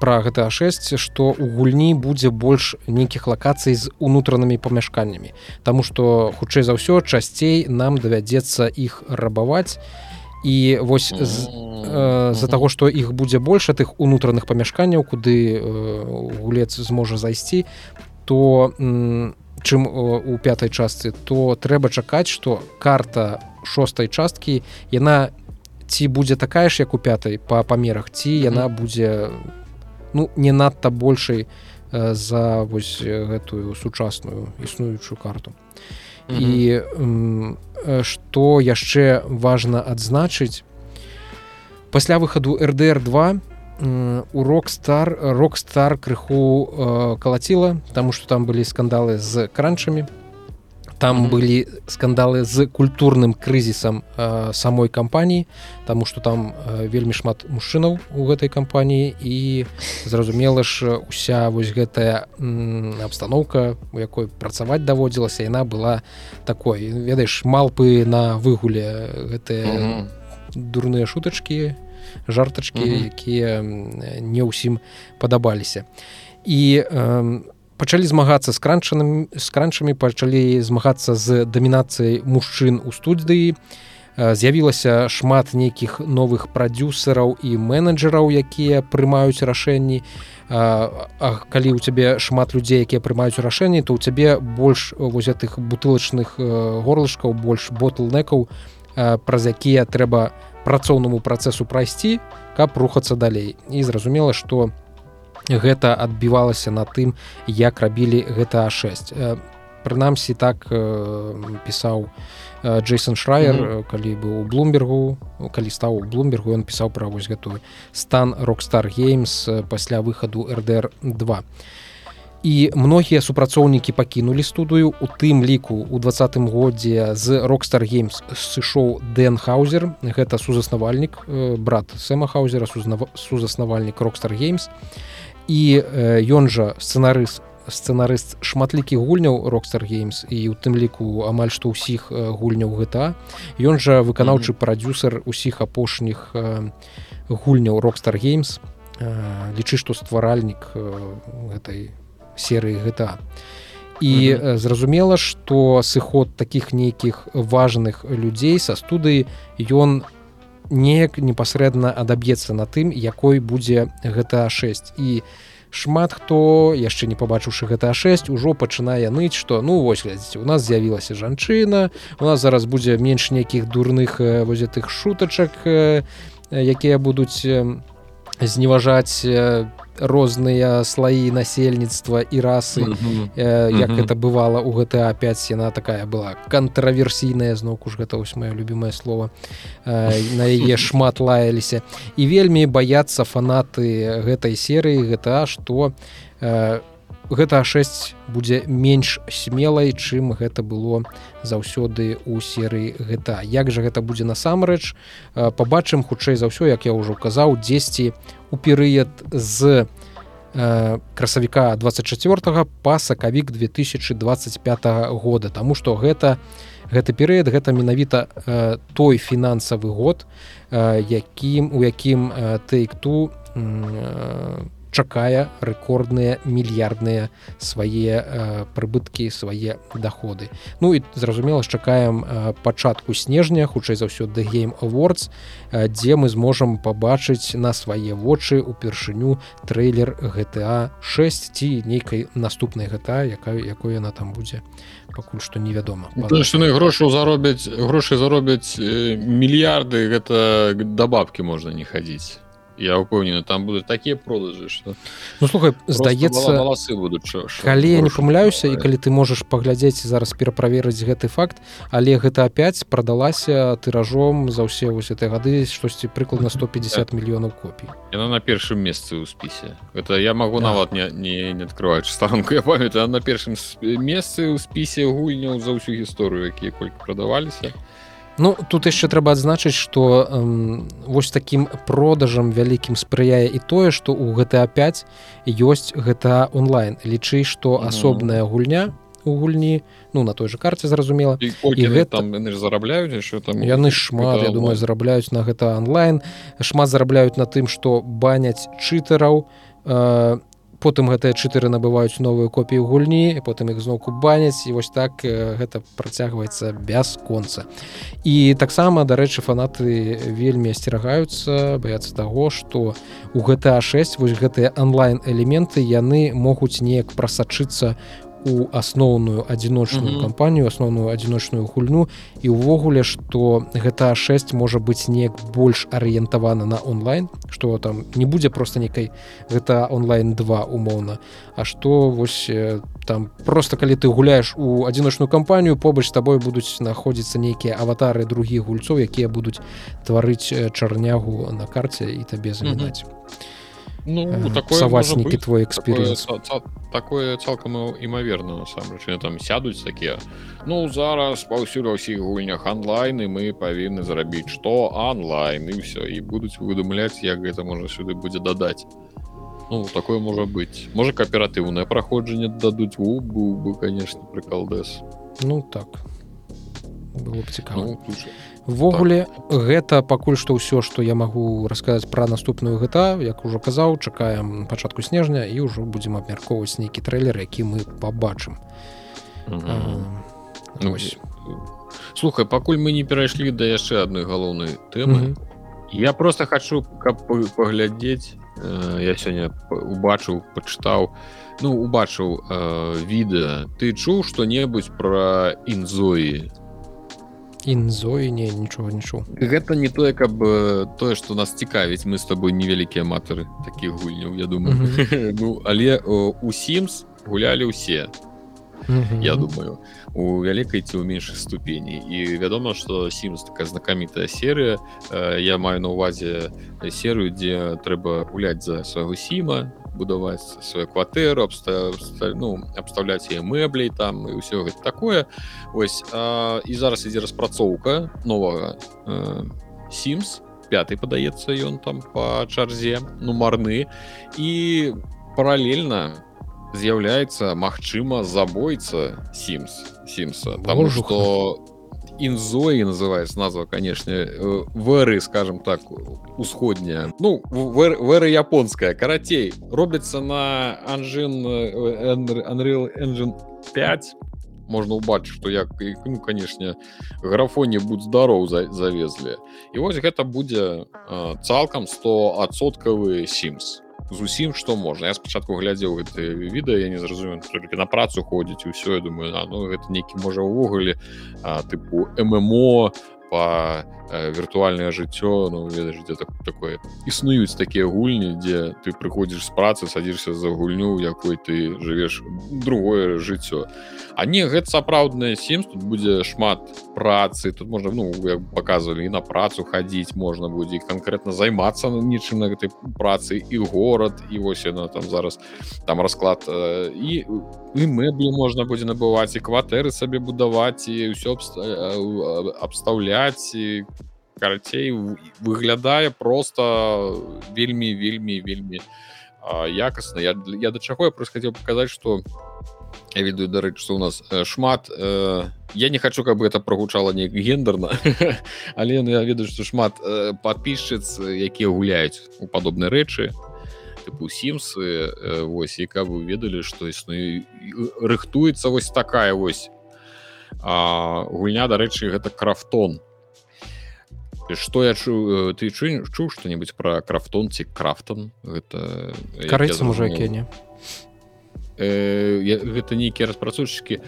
про гэта 6 что у гульні будзе больш нейкіх лакацый з унутранымі памяшканнямі Таму что хутчэй за ўсё часцей нам давядзецца іх рабаваць і вось з, э, з-за таго што іх будзе больш тых унутраных памяшканняў куды э, гулец зможа зайсці то чым у пятай частцы то трэба чакаць што карта шостой часткі яна ці будзе такая ж як у пятай па памерах ці яна будзе ну не надта большай э, за вось гэтую сучасную існуючую карту і што яшчэ важна адзначыць? Пасля выхаду рдр2 у рок-стар рок-стар крыху э, калаціла таму што там былі скандалы з кранчамі там mm -hmm. былі скандалы з культурным крызісам э, самой кампаніі Таму што там э, вельмі шмат мужчынаў у гэтай кампаніі і зразумела ж уся вось гэтая абстаноўка у якой працаваць даводзілася яна была такой ведаеш малпы на выгуле гэтыя mm -hmm. дурныя шутачкі жартачкі mm -hmm. якія не ўсім падабаліся і э, пачалі змагацца з кранчаным з кранчамі пачалі змагацца з дамінацыяй мужчын у студыі. З'явілася шмат нейкіх новых прадюсераў і менеджераў якія прымаюць рашэнні. А калі ў цябе шмат людзей якія прымаюць рашэнні то ў цябе больш воз гэтых бутылачных горлышкаў больш ботлнекаў праз якія трэба працоўнаму працэсу прайсці каб рухацца далей. І зразумела што гэта адбівалася на тым як рабілі гэта а6 прынамсі так пісаў Джейсон шрайер mm -hmm. калі быў у блумбергу калі стаў у блумбергу ён пісаў пра вось гэтую стан рокстар геймс пасля выхаду рдр 2 і многія супрацоўнікі пакінулі студыю у тым ліку у двадцатым годзе з рокстар геймс сышоў дэн хаузер. Гэта сузаснавальнік брат сэма хаузера сузаснавальнік рокстар геймс і ён жа сцэнарыст сцэнарыст шматлікіх гульняў рокстар геймс і у тым ліку амаль што ўсіх гульняў гэта ён жа выканаўчы прадюсер усіх апошніх гульняў рокстар геймс лічы што стваральнік гэтай серыі гэта і mm -hmm. зразумела што сыход таких нейкіх важных людзей са студыі ён неяк непасрэдна адаб'ецца на тым якой будзе гэта 6 і шмат хто яшчэ не пабачыўшы гэта 6 ужо пачынае ныць што ну вось глядзіце у нас з'явілася жанчына у нас зараз будзе менш нейкіх дурных возятых шутачак якія будуць зневажаць розныя слаі насельніцтва і расы mm -hmm. э, як mm -hmm. это бывала у гэта 5 яна такая была кантраверсійная зноўку ж гэта вось маё любимае слово э, на яе шмат лаяліся і вельмі баяцца фанаты гэтай серыі гэта што э, гэта 6 будзе менш смелай чым гэта было заўсёды у серыі гэта як жа гэта будзе насамрэч? Побачым хутчэй за ўсё як я ўжо казаў 10 у перыяд з красавіка 24 па сакавік 2025 года. Таму што гэта гэты перыяд гэта менавіта той фінансавы год якім у якім тэйк ту чакае рэкордныя мільярдныя свае э, прыбыткі свае доходы Ну і зразумела чакаем э, пачатку снежня хутчэй за ўсё the game awards э, дзе мы зможам пабачыць на свае вочы упершыню трейлер GTA 6 ці нейкай наступнай гэта якая якой яна там будзе. Пакуль што невядома. Грошы заробяць грошы заробяць э, мільярды гэта да бабкі можна не хадзіць я упэўнены там будуць такія продажы что ну слухай здаецца валасы будуць калі я не памыляюся і калі ты можаш паглядзець зараз пераправерыць гэты факт але гэта опять прадалася тыражом за ўсе вось этой гады штосьці прыкладна 150 мільёнаў копій яна на першым месцы ў спісе. Это я могу да. нават не не, не открываць станку я памятаю на першым месцы ў спісе гульняў за ўсю гісторыю якія колькі прадаваліся Ну тут яшчэ трэба адзначыць што эм, вось такім продажам вялікім спрыяе і тое што ў гэта 5 ёсць гэта онлайн. Лічы што асобная гульня у гульні ну на той же карце зразумела. І, і гэта там зарабляюць що там яны шмат я думаю зарабляюць на гэта онлайн. Шмат зарабляюць на тым што баняць чытараў э, потым гэтыя чатыры набываюць новую копію гульні потым іх зноўку баняць і вось так гэта працягваецца бясконца. І таксама дарэчы фанаты вельмі асцерагаюцца баяцца таго што у гэта 6 вось гэтыя онлайн элементы яны могуць неяк прасачыцца у асноўную адзіночную кампанію асноўную адзіночную гульню і ўвогуле што гэта 6 можа быць неяк больш арыентавана на онлайн что там не будзе просто некай гэта онлайн 2 умоўна А што вось там просто калі ты гуляешь у адзіночную кампанію побач з табой будуць знаходзіцца нейкія аватары другіх гульцоў якія будуць тварыць чарнягу на карце і табе замінаць ну такойсаваснікі твой эксперыенс такое цалкам імаверна насамрэч там сядуць такія ну зараз паўсюль ва ўсіх гульнях онлайн і мы павінны зарабіць што онлайн і все і будуць выдумляць як гэта можна сюды будзе дадаць Ну, такое можа быць можа кааператыўнае праходжанне дадуць у быў бы конечно прыкалдэс ну так было б цікава ввогуле ну, так. гэта пакуль што ўсё што я магу расказаць пра наступную гэта як ужо казаў чакаем пачатку снежня і ўжо будзем абмяркоўваць нейкі трэйлер які мы побачым ну, слухай пакуль мы не перайшлі да яшчэ адной галоўнай тэмы я просто хочу каб паглядзець Э, я сёння убачыў пачытаў ну убачыў э, відэа. Ты чуў што-небудзь пра інзоі інзоі не нічога не чуў гэта не тое каб э, тое што нас цікавіць. Мы з табой невялікія аматары такіх гульняў я думаю. Mm -hmm. ну але у сімс гулялі ўсе я думаю. У вялікай ці ў меншых ступені. І вядома что сімс такая знакамітая серыя. Я маю на увазе серыю дзе трэба гуляць за свайго сіма будаваць сваю кватэру абста... ну абставляць яе мэбляй там і ўсё гэта такое. Ось а, і зараз ідзе распрацоўка новага сімс 5 падаецца ён там по чарзе нумарны. І паралельна з'яўляецца магчыма забойца сімс сімса тому что інзоі называется назва конечно вэры скажем так усходняя. Ну вэры японская. Карацей робіцца на анжин Unreal engine 5 можна убачыць что як ну канешне графоне будь здароў завезлі і вось гэта будзе цалкам 100 адсоткавы сімс зусім што можна. Я спачатку глядзеў гэты відэа я не зразумею толькі на працу ходзіць усё я думаю а, ну гэта нейкі можа ўвогуле тыпу ММО по Э, віртуальнае жыццё ну ведаеш дзе так такое існуюць такія гульні дзе ты прыходзіш з працы садзішся за гульню якой ты жывеш другое жыццё. А не гэта сапраўдная сім тут будзе шмат працы тут можна ну як показывалі і на працу хадзіць можна будзе канкрэтна займацца нічым на гэтай працы і горад і вось яна там зараз там расклад э, і і мэблі можна будзе набываць і кватэры сабе будаваць і ўсё абстаўляць і карацей выглядае просто вельмі вельмі вельмі якасна я я да чаго я просто хотел показать что я ведаю дарэчы что у нас э, шмат э, я не хочу каб это прогучала не гендерна але ну, я ведаю что шмат э, подписчыц якія гуляюць у падобнай рэчы тыпу сімсы э, вось і каб вы ведалі что існуе рыхтуецца вось такая вось а, гульня дарэчы гэта крафтон что я чу э, ты чу чуў что-нибудь про крафтон? Ці крафтон гэта карыцца кене э, гэта нейкія распрацоўшчыкі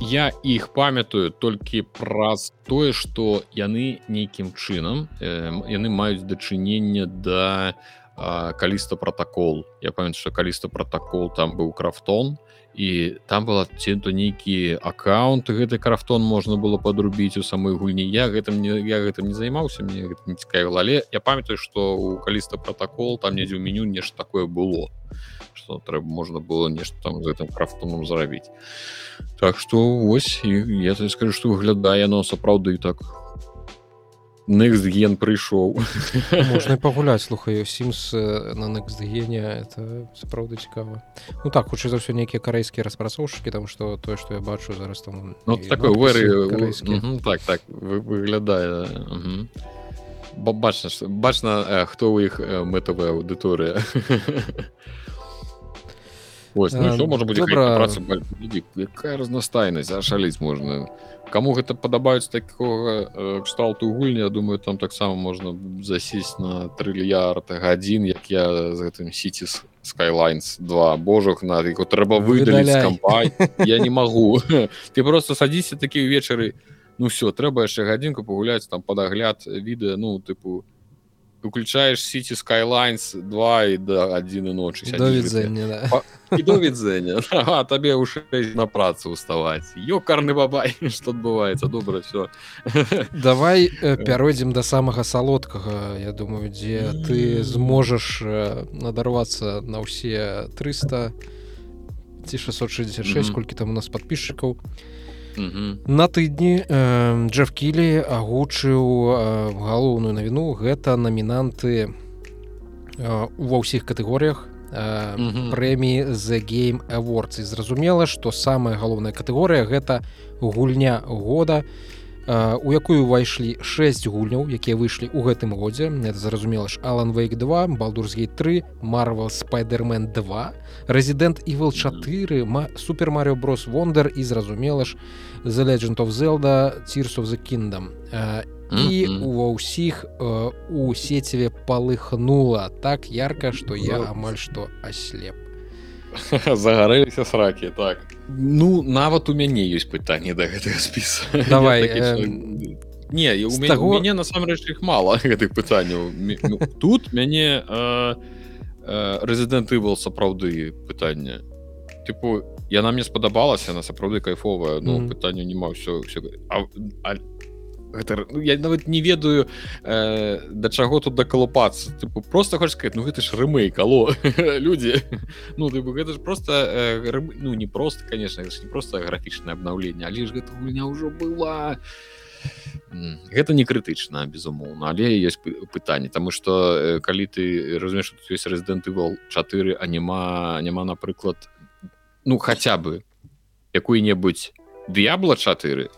я іх памятаю толькі праз тое что яны нейкім чынам э, яны маюць дачыненне да каліста протакол я памятаю что каліста протакол там быў крафтон і там была ці то нейкі аккаунт гэты крафтон можна было подрубіць у самой гульні. Я гэтым не я гэтым не займаўся мне не цікавіла. Але я памятаю что у каліста протакол там недзе ў меню нешта такое было что трэба можна было нешта там з гэтым крафтоном зарабіць так что вось я скажу что выглядае но сапраўды так Нексген прыйшоў можна пагуляць слухаю сімс на нексгене это сапраўды цікава Ну так хутчэй за ўсё нейкія карэйскія распрацоўшчыкі там што тое што я бачу зараз там ну, такой вэры так так выглядае бачна бачна хто ў іх мэтавая аўдыторыя Ось, ну, що можа будзе праца якая разнастайнасць ашаліць можна кому гэта падабаюць такога э, кшталту гульні Я думаю там таксама можна засесть на трыльярд гадзін як я з гэтым сіці скайлайнс 2 божах на яго трэба выдаліць кампай я не магу ты просто садзіся такі ўвечары ну все трэба яшчэ гадзінку пагуляць там падагляд відэа ну тыпу не уключаешь сити skylines 2 и до 1 ночи доведзення да. табе уж на працу уставать. Ёкарны бабай что адбываецца добра все давай э, пяройдзем до самага салодкага. Я думаю дзе ты зможаш э, надарвацца на ўсе 300 ці 666 колькі там у нас подписчикаў На тыдні э, Джеф Кілі агучыў э, галоўную навіну. Гэта намінанты э, ва ўсіх катэгорыях э, прэміі The Game Awards. І зразумела, што самая галоўная катэгорыя гэта гульня года у якую ўвайшлі 6 гульняў якія выйшлі ў гэтым годзе. Это зразумела ж алан вейк 2 балдурсгей 3 марвел спайдермен 2 резидент ивел 4 супер марио брос вондер і зразумела ж the legend of zelda tears of the kingdom. І ува ўсіх у сеціве палыхнула так ярка што я амаль што аслеп загарэліся сракі так. Ну нават у мяне ёсць пытанне да гэтага спіса давай не у таго... мяне насамрэч іх мала гэтых пытанняў. Тут мяне рэзідэнты был сапраўды пытання тыпу яна мне спадабалася на сапраўды кайфовая ну, пытанню не ма ўсё все гэта ну, я нават не ведаю э, да чаго тут дакалупацца. Тыпу просто хочешь сказать ну гэта ж рымэй кало людзі. Ну ты гэта ж просто э, рым, ну не просто конечно не просто графічнае абнаўленне але ж гэта гульня ўжо была. Гэта не крытычна безумоўна але есть пытанне. Тому что э, калі ты разумееш ёсць рэзідэнты вол 4 а няма няма напрыклад ну хотя бы якую-небудзь д'ябла 4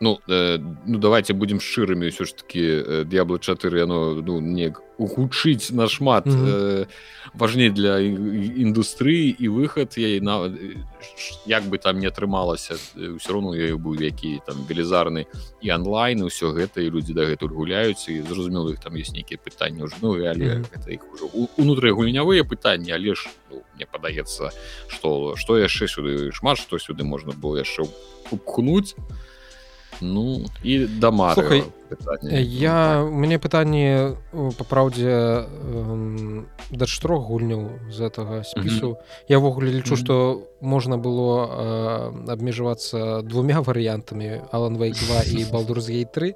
ну э, ну давайте будем шчырымі ўсё ж таки э, д'ябла 4 оно ну не ухудшыць нашмат mm -hmm. э, важней для індустрыі і выхад я на э, як бы там не атрымалася ўсё э, роўно я быў які там велізарны і онлайн ўсё гэта і людзі дагэтуль гуляюць і зразумела іх там ёсць нейкія пытанні ўжо ну але mm -hmm. іх ужо унутры гульнявыя пытанні але ж ну, мне падаецца что што яшчэ сюды шмат што сюды можна было яшчэ упхнуць Ну і дома я у мяне пытанне па праўдзе да чатырох гульняў з гэтага спісу mm -hmm. я ўвогуле лічу што mm -hmm. можна было абмежавацца двумя варыянтамі алан вей 2 і балдурзгей 3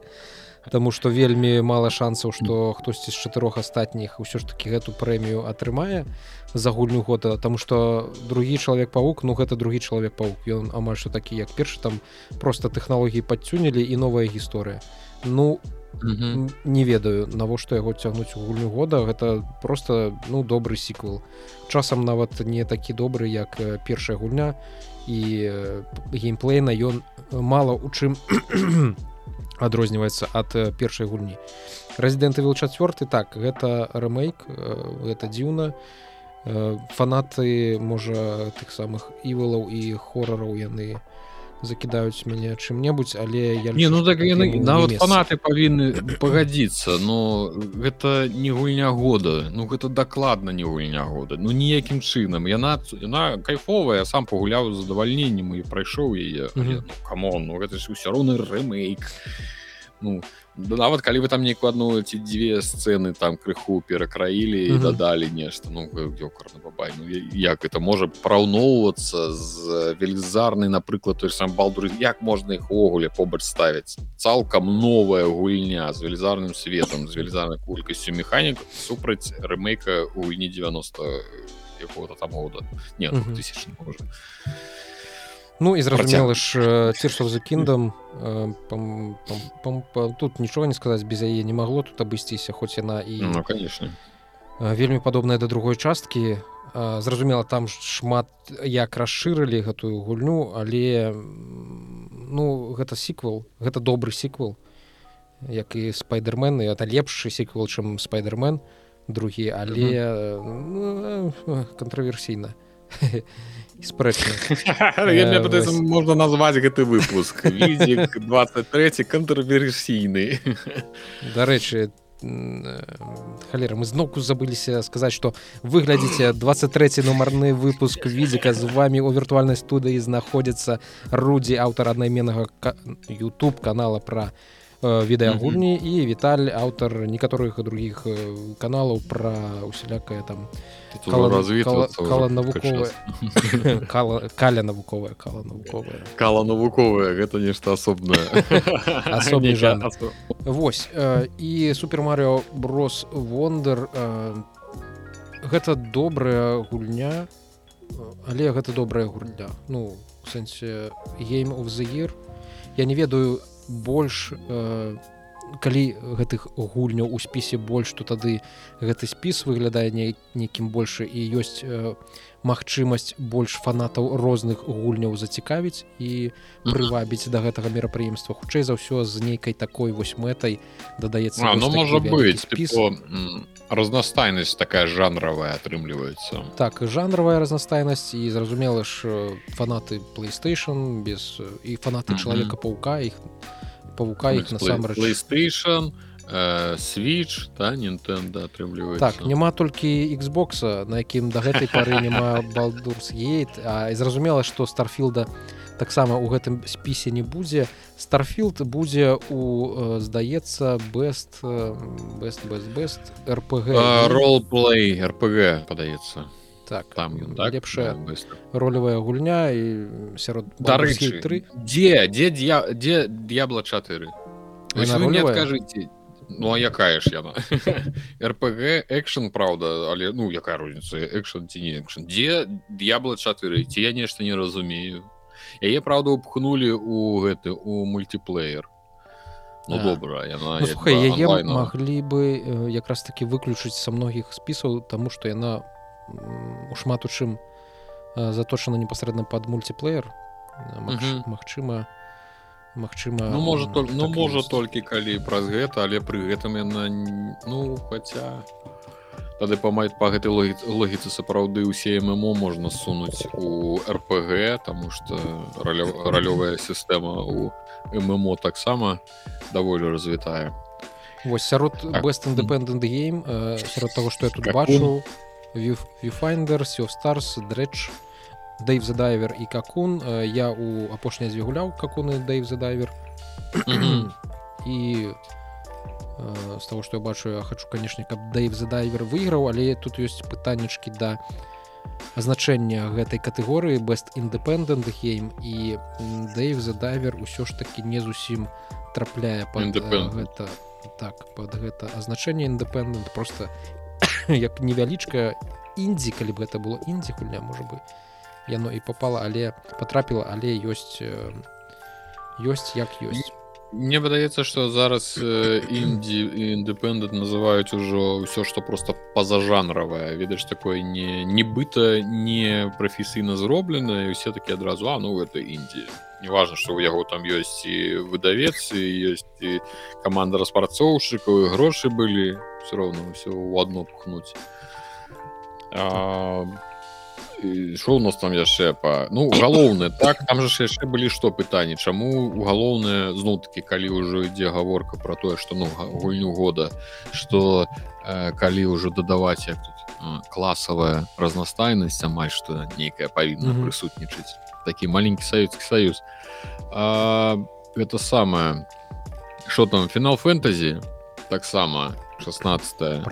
Таму што вельмі мала шансаў што хтосьці з чатырох астатніх ўсё ж таки гэту прэмію атрымае за гульню года. Таму што другі чалавек паук ну гэта другі чалавек паук ён амаль што такі як першы там просто тэхналогіі падцюнілі і новая гісторыя. Ну не ведаю навошта яго цягнуць у гульню года. Гэта просто ну добры сіквел. Часам нават не такі добры як першая гульня. І геймплейна ён мала у чым адрозніваецца ад першай гульні. Рэзідэнты вел чацвёрты так гэта рэмейк гэта дзіўна. Фанаты можа тых самых івалаў і хорараў яны закідаюць мяне чым-небудзь але я не ну так яны нават фанаты павінны пагадзіцца но гэта не гульня года. Ну гэта дакладна не гульня года. Ну ніякім чынам. Яна яна кайфовая сам пагуляў задавальненнем і прайшоў яе. Камон ну гэта ж усё роўны рэмейк ну нават калі вы там нейкую адну ці дзве сцэны там крыху перакраілі і дадалі нешта ну ёкарна бабай ну, як это можа параўноўвацца з велізарнай напрыклад той сам балдур як можна іх увогуле побач ставіць цалкам новая гульня з велізарным светом з велізарнай колькасцю механік супраць рэмейка гульні 90 якого-то там года. Не тысяч можа Ну і зразумела ж цірсов за кіндам тут нічога не сказаць без яе не магло тут абысціся хоць яна і ну, конечно. вельмі падобная да другой часткі зразумела там шмат як расшырылі гэтую гульню але ну гэта сіквел гэта добры сіквел як і спайдермен это лепшы сіквел чым спайдермен другі але ну, кантраверсійна спрэчна можна назваць гэты выпуск. 23 контрверсійны дарэчы халера мы зноўку забыліся сказаць што выглядзіце 23 нумарны выпуск відзіка з вами у віртуальнай студыі знаходзіцца рудзі аўтар аднайменнага youtube канала пра відэагульні і віталь аўтар некаторых других каналаў пра усялякае там кала навуковая каля навуковая кала навуковая кала навуковая гэта нешта асобнае асобны жанр. Вось і супермарыо брос вондер гэта добрая гульня але гэта добрая гульня. Ну сэнсе гейм of the year. Я не ведаю больш э, калі гэтых гульняў у спісе больш то тады гэты спіс выглядае не нейкім больше і ёсць э, магчымасць больш фанатаў розных гульняў зацікавіць і прывабіць да гэтага мерапрыемства. Хутчэй за ўсё з нейкай такой вось мэтай дадаецца ну, можа быть спіс. разнастайнасць такая жанравая атрымліваецца. Так жанравая разнастайнасць і зразумела ж фанаты playstation без і фанаты чалавека паука іх павука іх насамрэч playstation switch та Nintendo атрымліваецца так няма толькі Xbox на якім да гэтай пары няма балдурс гейт а і зразумела што старфілда таксама у гэтым спісе не будзе. Старфілд будзе у здаецца best best best best rpg ролплей rpg падаецца. Так там так, лепшая ролевая гульня і сярод дарычы тры дзе дзе дзе д'ябла 4 не адкажыце Ну а якая ж яна рпг экшн Праўда але ну якая розніца экшн ці не экшн дзе д'ябла 4 ці я нешта не разумею яе праўда упхнули у гэты у мультиплеер Ну добра яна ну, слухай, яе маглі бы якраз таки выключыць са многіх спісаў тому что яна у шмат у чым заточана непасрэдна под мультиплеер Мачыма Мачыма Ну можа только ну так можа толькі калі праз гэта але пры гэтым яна ну хаця тады памаць па гэтай логіцы сапраўды ўсе ММО можна сунуць у рпг тому что ралёвая сістэма у ММО таксама даволі развітая. Вось сярод так. best independent game сярод того что я тут бачу у viewfinder of stars дрэч Дэйв задайвер і какун я у апошняй дзве гуляў какуны Дэйв задайвер і з того что я бачу я хочу канешне каб Дэйв задайвер выйграў але тут ёсць пытаннячкі да азначэння гэтай катэгорыі best independent гейм і Дэйв задайвер усё ж таки не зусім трапляе под гэта так под гэта азначэнне independent просто як невялічка індзі калі б гэта было індзі гульня можа бы яно і попала але потрапіла але ёсць ёсць як ёсць Мне выдаецца што зараз індзі індэпендэнт называюць ужо ўсё што просто пазажанравае ведаеш такое не нібыта не прафесійна зроблена і усе такі адразу а ну это індзі неважно что у яго там ёсць і выдавец і ёсць і каманда распрацоўшчыкаў грошы былі все роўно ўсё ў адно пхнуць що у нас там яшчэ па ну галоўнае так там же яшчэ былі што пытанні. Чаму галоўнае зноў таки калі ўжо ідзе гаворка про тое что ну гульню года что э, калі ўжо дадаваць як тут класавая разнастайнасць амаль што нейкая павінна mm -hmm. прысутнічаць. Такі маленькі савецкі саюз. Это самае что там фінал фэнтазі таксама 16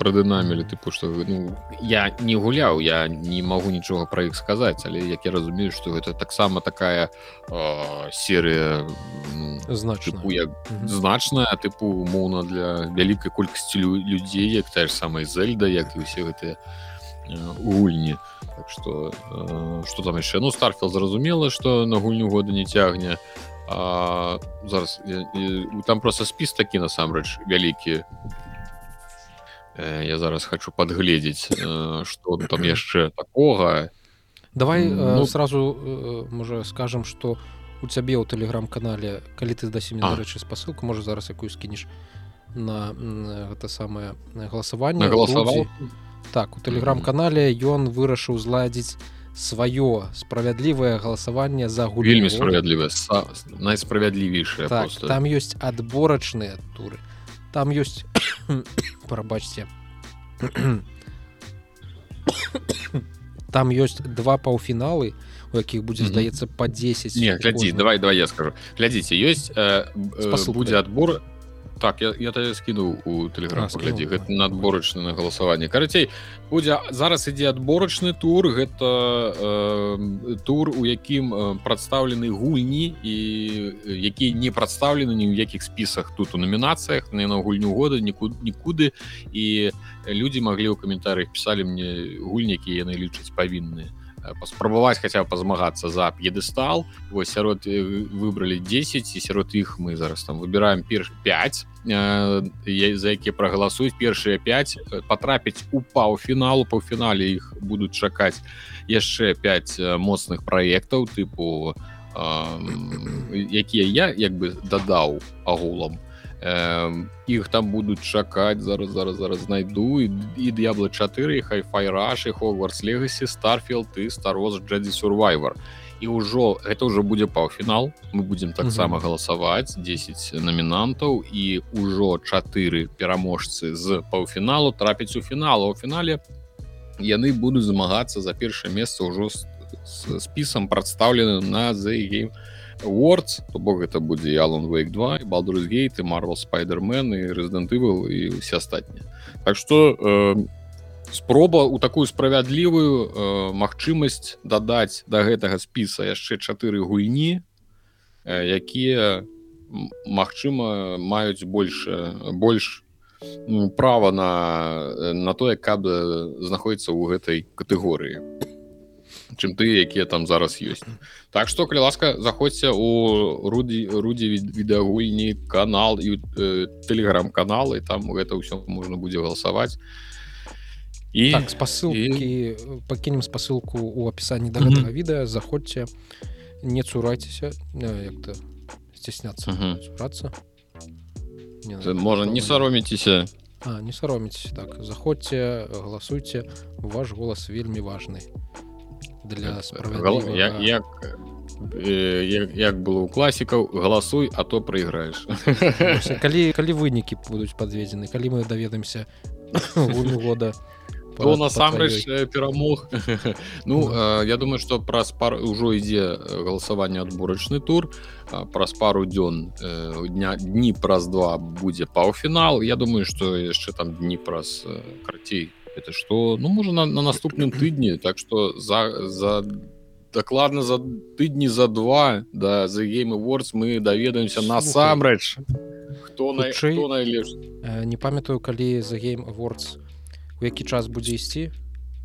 прадынамілі тыпу што ну, я не гуляў я не магу нічога пра іх сказаць але як я разумею што гэта таксама такая э, серыя ну, значна як значная тыпу моўна для вялікай колькасці людзей як та ж самай зельда як і ўсе гэтыя гульні. Так что э, что там яшчэ? Ну старфел зразумела что на гульню года не цягне. А, зараз я, я, там просто спіс такі насамрэч вялікі. Э, я зараз хочу подгледзець что там яшчэ такога. Давай ну, сразу можа скажем что у цябе ў тэлеграм-канале калі ты дасі мне рэчы спасылку можа зараз якую скінеш на гэта самае галасаванне. галасаваў так у тэлеграм-канале ён вырашыў зладзіць сваё справядлівае галасаванне за гульню. Справядлівае найсправядлівейшае так, там ёсць адборачныя туры там ёсць прабачце там ёсць два паўфіналы у якіх будзе здаецца по 10 не глядзі давай давай я скажу. Глядзіце ёсць э, э, будзе адбор так я, я тады скінуў у телеграм глядзі гэта надборачны на галасаванне. Карацей будзе зараз ідзе адборачны тур. Гэта э, тур у якім прадстаўлены гульні і якія не прадстаўлены ні ў якіх спісах. Тут у намінацыях на на гульню года нікуды нікуды. І людзі маглі ў каментарыях пісалі мне гульні якія яны лічаць павінныя паспрабаваць хаця пазмагацца за п'едестал вось сярод выбралі 10 і сярод іх мы зараз там выбираем перш 5 за якія прагаласуюць першыя 5 патрапіць у паўфіналу паўфінале іх будуць чакаць яшчэ 5 моцных праектаў тыпу якія я як бы дадаў агулам іх там будуць чакаць зараз зараз зараз знайду. І д'яблы 4 хайфай раши хогвартс легасі старфілд ты староз джедзі сурвайвер і ўжо гэта ўжо будзе паўфінал. Мы будзем таксама галасаваць 10 намінантаў. І ўжо 4 пераможцы з паўфіналу трапіць у фіналу у фінале яны будуць змагацца за першае месца ўжо з спісам прадстаўлены на за гейм у Words то бок гэта будзе Алан Вейк 2 балдрусгейт і Марвел спайдермен і Resident Evil і усе астатнія Так што э, спроба у такую справядлівую э, магчымасць дадаць да гэтага спіса яшчэ чатыры гульні э, якія магчыма маюць больш ну, права на на тое каб знаходіцца ў гэтай катэгорыі чым ты якія там зараз ёсць так что калі ласка заходзьце у рудзі рудзі відэагульні канал і э, телеграм-каналы там гэта ўсё можна будзе галасаваць і так, спасылкі і... пакінем спасылку у апісанні да гэтага mm -hmm. відэа заходзьце не цурайцеся як-то сцісняцца цурацца можа не сароміцеся не сароміць так заходзьце галасуйце ваш голас вельмі важный для як, як, як, як было у класікаў галасуй а то прайграеш калі калі вынікі будуць подведзены калі мы даведаемся года то насамрэч перамог ну да. я думаю что праз пар ужо ідзе галасаванне адборачны тур. Праз пару дзён дня дні праз два будзе паўфінал Я думаю что яшчэ там дні праз карцей это что? Ну можа на, на наступным тыдні так что за за дакладна за тыдні за два да за game awards мы даведаемся насамрэч хто найлепш не памятаю калі за game awards у які час будзе ісці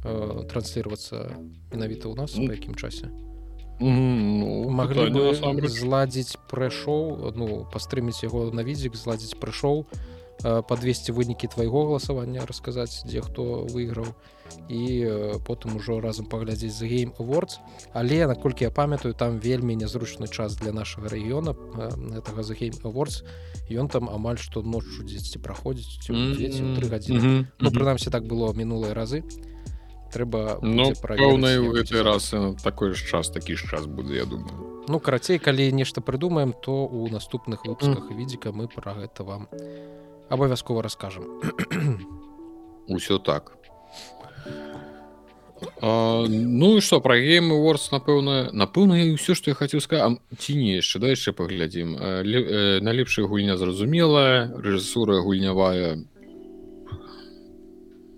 э, транслироваться менавіта у нас у якім часе? Ну, маглі бы зладзіць прэшоу ну пастрыміць яго на візік зладзіць прыйшоў і подвесці вынікі твайго галасавання расказаць дзе хто выйграў і потым ужо разам паглядзець за гейм awards. Але наколькі я памятаю там вельмі нязручны час для нашага рэгіёна гэтага за гейм awards. Ён там амаль што ноччу дзесьці праходзіць три гадзіны. Ну прынамсі так было мінулыя разы. Трэба ну пэўна гэты раз такой ж час такі ж час будзе я думаю. Ну карацей калі нешта прыдумаем то у наступных выпусках відзіка мы пра гэта вам абавязкова расскажем. Усё так. А, ну что про гейм ворс напэўна напэўна і ўсё что я хацеў сказать ці не яшчэ да яшчэ паглядзім найлепшая гульня зразумелая рэжысура гульнявая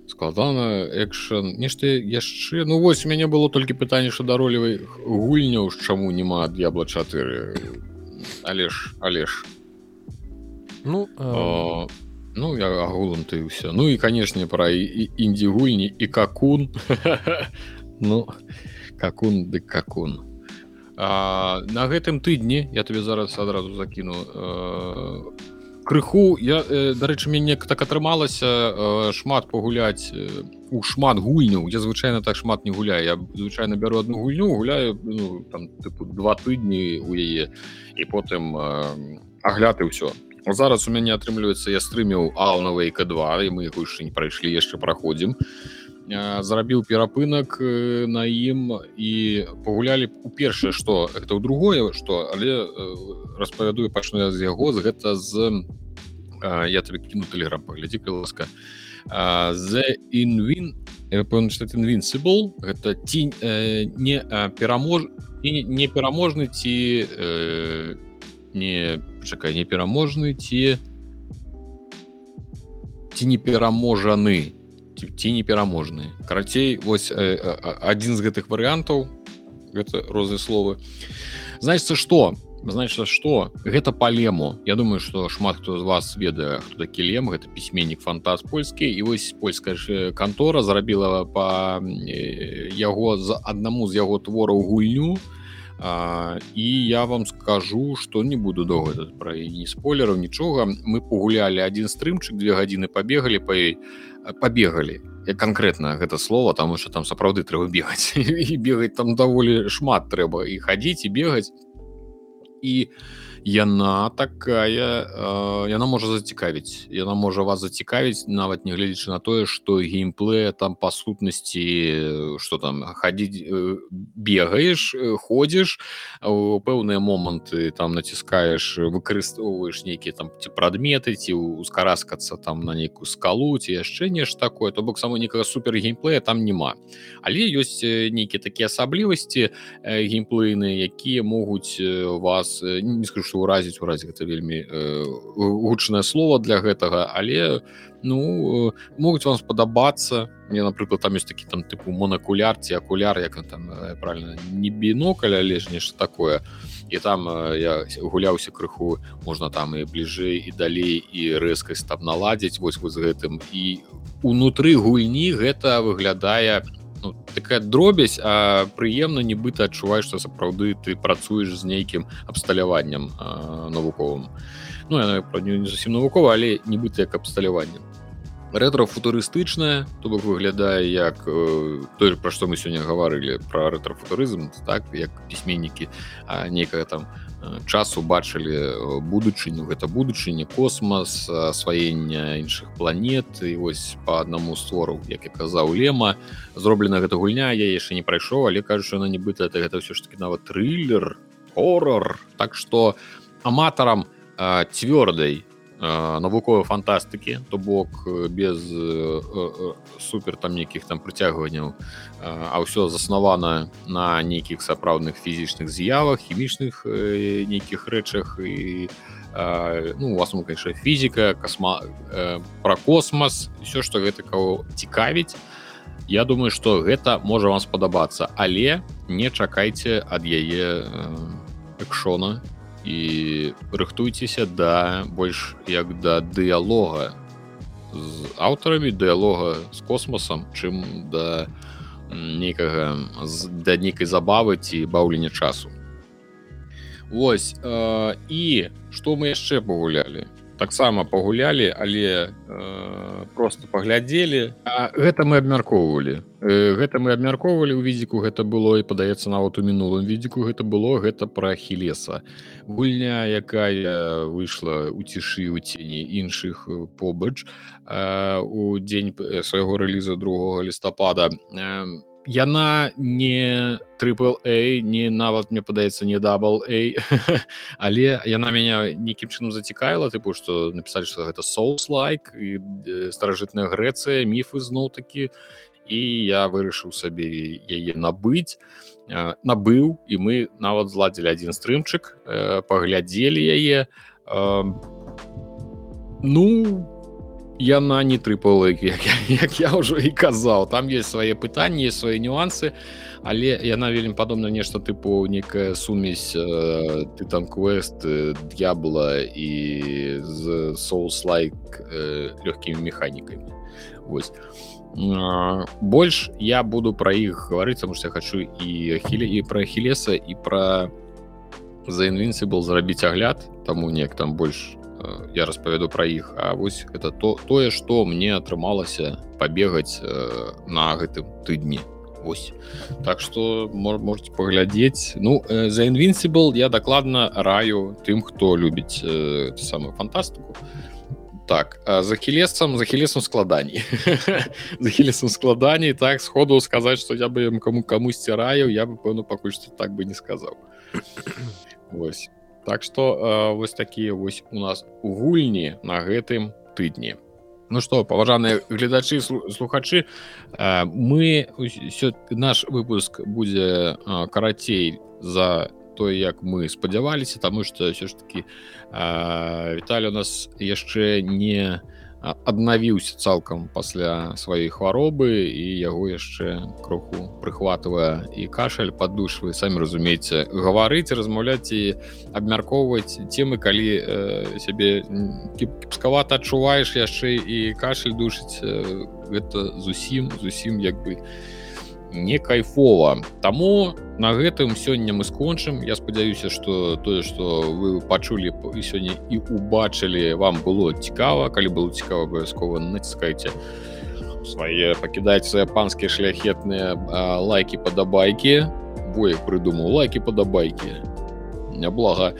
складана экшн нешта яшчэ ну вось у мяне было толькі пытанне що даролевай гульняў чаму няма д'ябла 4 але ж але ж ну э... ну я агулам ты ўсё ну і канешне пра індзі гульні і какун. Ну какун ды какун. А, на гэтым тыдні я тебе зараз адразу закіну крыху. Я дарэчы мяне так атрымалася шмат пагуляць у шмат гульняў. Я звычайна так шмат не гуляю. Я звычайна бяру одну гульню гуляю ну, там тыпу два тыдні у яе. І потым агляд і ўсё зараз у мяне атрымліваецца я стрыміў аунавейка 2 і мы яго яшчэ не прайшлі яшчэ праходзім. Зрабіў перапынак на ім і пагулялі у першае што это ў другое што але распавядую пачну з яго з гэта з я тебе кіну тэлеграм паглядзі ласка. The inвин invincible гэта ці не перамож і не пераможны ці не чакай не пераможны ці ці не пераможаны. Ці не пераможны. Карацей вось адзін з гэтых варыянтаў гэта розныя словы. Значится что значится что гэта палему. Я думаю что шмат хто з вас ведае хто такі лем. Гэта пісьменнік фантаз польскі. І вось польская кантора зрабіла по яго з аднаму з яго твораў гульню а, і я вам скажу что не буду доўга пра не спойлераў нічога. Мы пагулялі один стрымчык две гадзіны пабегалі па пабегалі. Конкретно гэта слово там что там сапраўды трэба бегаць. І бегаць там даволі шмат трэба і хадзіць і бегаць. І яна такая э, яна можа зацікавіць яна можа вас зацікавіць нават не гледзячы на тое что геймплея там па сутнасці что там хадзіць э, бегаеш ходзіш у пэўныя моманты там націскаеш выкарыстоўваеш нейкія там ці прадметы ці ускараскацца там на нейкую скалу ці яшчэ нешта такое. То бок сама некага супер геймплея там няма але ёсць нейкія такія асаблівасці геймплейны якія могуць вас не скажу ўразіць уразі гэта вельмі э, гучнае слово для гэтага але ну э, могуць вам спадабацца. Мне напрыклад там ёсць такі там тыпу монакуляр ці акуляр як там э, правильно не бінокаля але ж нешта такое. І там э, я гуляўся крыху можна там і бліжэй і далей і рэзкасць там наладзіць вось вы з гэтым. І унутры гульні гэта выглядае на ну, такая дробязь а прыемна нібыта адчуваеш што сапраўды ты працуеш з нейкім абсталяваннем навуковым. Ну не зусім навукова але нібыта як абсталяванне рэтрафутурыстычная то бок выглядае як э, той пра што мы сёння гаварылі пра рэтрафутурызм так як пісьменнікі некая там часу бачылі э, будучыню гэта будучыні космас асваення іншых планет. І вось по аднаму створу як я казаў лема. Зроблена гэта гульня я яшчэ не прайшоў але кажу она нібыта это гэта ўсё ж таки нават трылер хоррор. Так что аматарам цвёрдай навуковай фантастыкі то бок без супер там нейкіх там прыцягванняў. А ўсё заснавана на нейкіх сапраўдных фізічных з'явах хімічных нейкіх рэчах. І ну у вас конечно фізіка косма пра космас все что гэта кого цікавіць. Я думаю что гэта можа вам спадабацца. Але не чакайце ад яе экшона і рыхтуйцеся да больш як да дыялога з аўтарамі дыялога з космосам чым да нейкага да нейкай забавы ці баўлення часу. Вось э, і што мы яшчэ пагулялі таксама пагулялі але э, просто паглядзелі. Гэта мы абмяркоўвалі. Э, гэта мы абмяркоўвалі ў відзіку гэта было і падаецца нават у мінулым відзіку гэта было гэта пра хілеса гульня якая выйшла у цішы у цені іншых э, побач э, у дзень свайго рэліза другого лістапада. Э, яна не трипл a не нават мне падаецца не дабл a але яна мяне нейкім чынам зацікавіла тыпу што напісалі што гэта соус лайк і старажытная Грэцыя міфы зноў такі і я вырашыў сабе яе набыць набыў і мы нават зладзілі адзін стрымчык паглядзелі яе. Ну по яна не трыпала як, як я ўжо і казаў там есть свае пытанні свае нюансы. Але яна вельмі падобна нешта тыпу некая сумесь э, ты там квест д'ябла і з соус лайк э, лёгкімі механікамі Вось больш я буду пра іх гаварыць что я хочу і хілі і пра хілеса і пра за інвінцы был зрабіць агляд таму неяк там больш Э, я распавяду пра іх А вось это то тое што мне атрымалася пабегаць э, на гэтым тыдні. Ось так что можете паглядзець. Ну за э, invincible я дакладна раю тым хто любіць самую фантастыку. Так за хілесам за хілесам складаней. За хілесам складаней так сходу сказаць что я бы кому камусьці раю я бы пэўну пакуль што так бы не сказаў. Вось так что вось такія вось у нас гульні на гэтым тыдні. Ну что паважаныя гледачы слухачы мы наш выпуск будзе карацей за тое як мы спадзяваліся таму што ўсё ж таки Віталь у нас яшчэ не аднавіўся цалкам пасля сваёй хваробы і яго яшчэ кроху прыхватвае і кашаль падушвы самі разумееце гаварыць размаўляць і абмяркоўваць темы калі э, сябе кіпскавата адчуваеш яшчэ і кашаль душыць э, гэта зусім зусім як бы не не кайфова Таму на гэтым сёння мы скончым. Я спадзяюся что тое что вы пачулі сёння і убачылі вам было цікава. Калі было цікава абавязкова націскайце свае пакідаць панскія шляхетныя лайки падабайкі. Бо як прыдумаў лайки падабайкі. Няблага.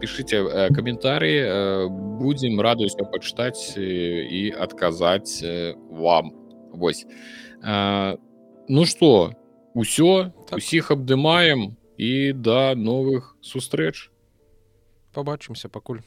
Пішыце каментары будзем радуюся пачытаць і адказаць вам. Вось. А Ну что усё так. усіх абдымаем і да новых сустрэч побачымся пакуль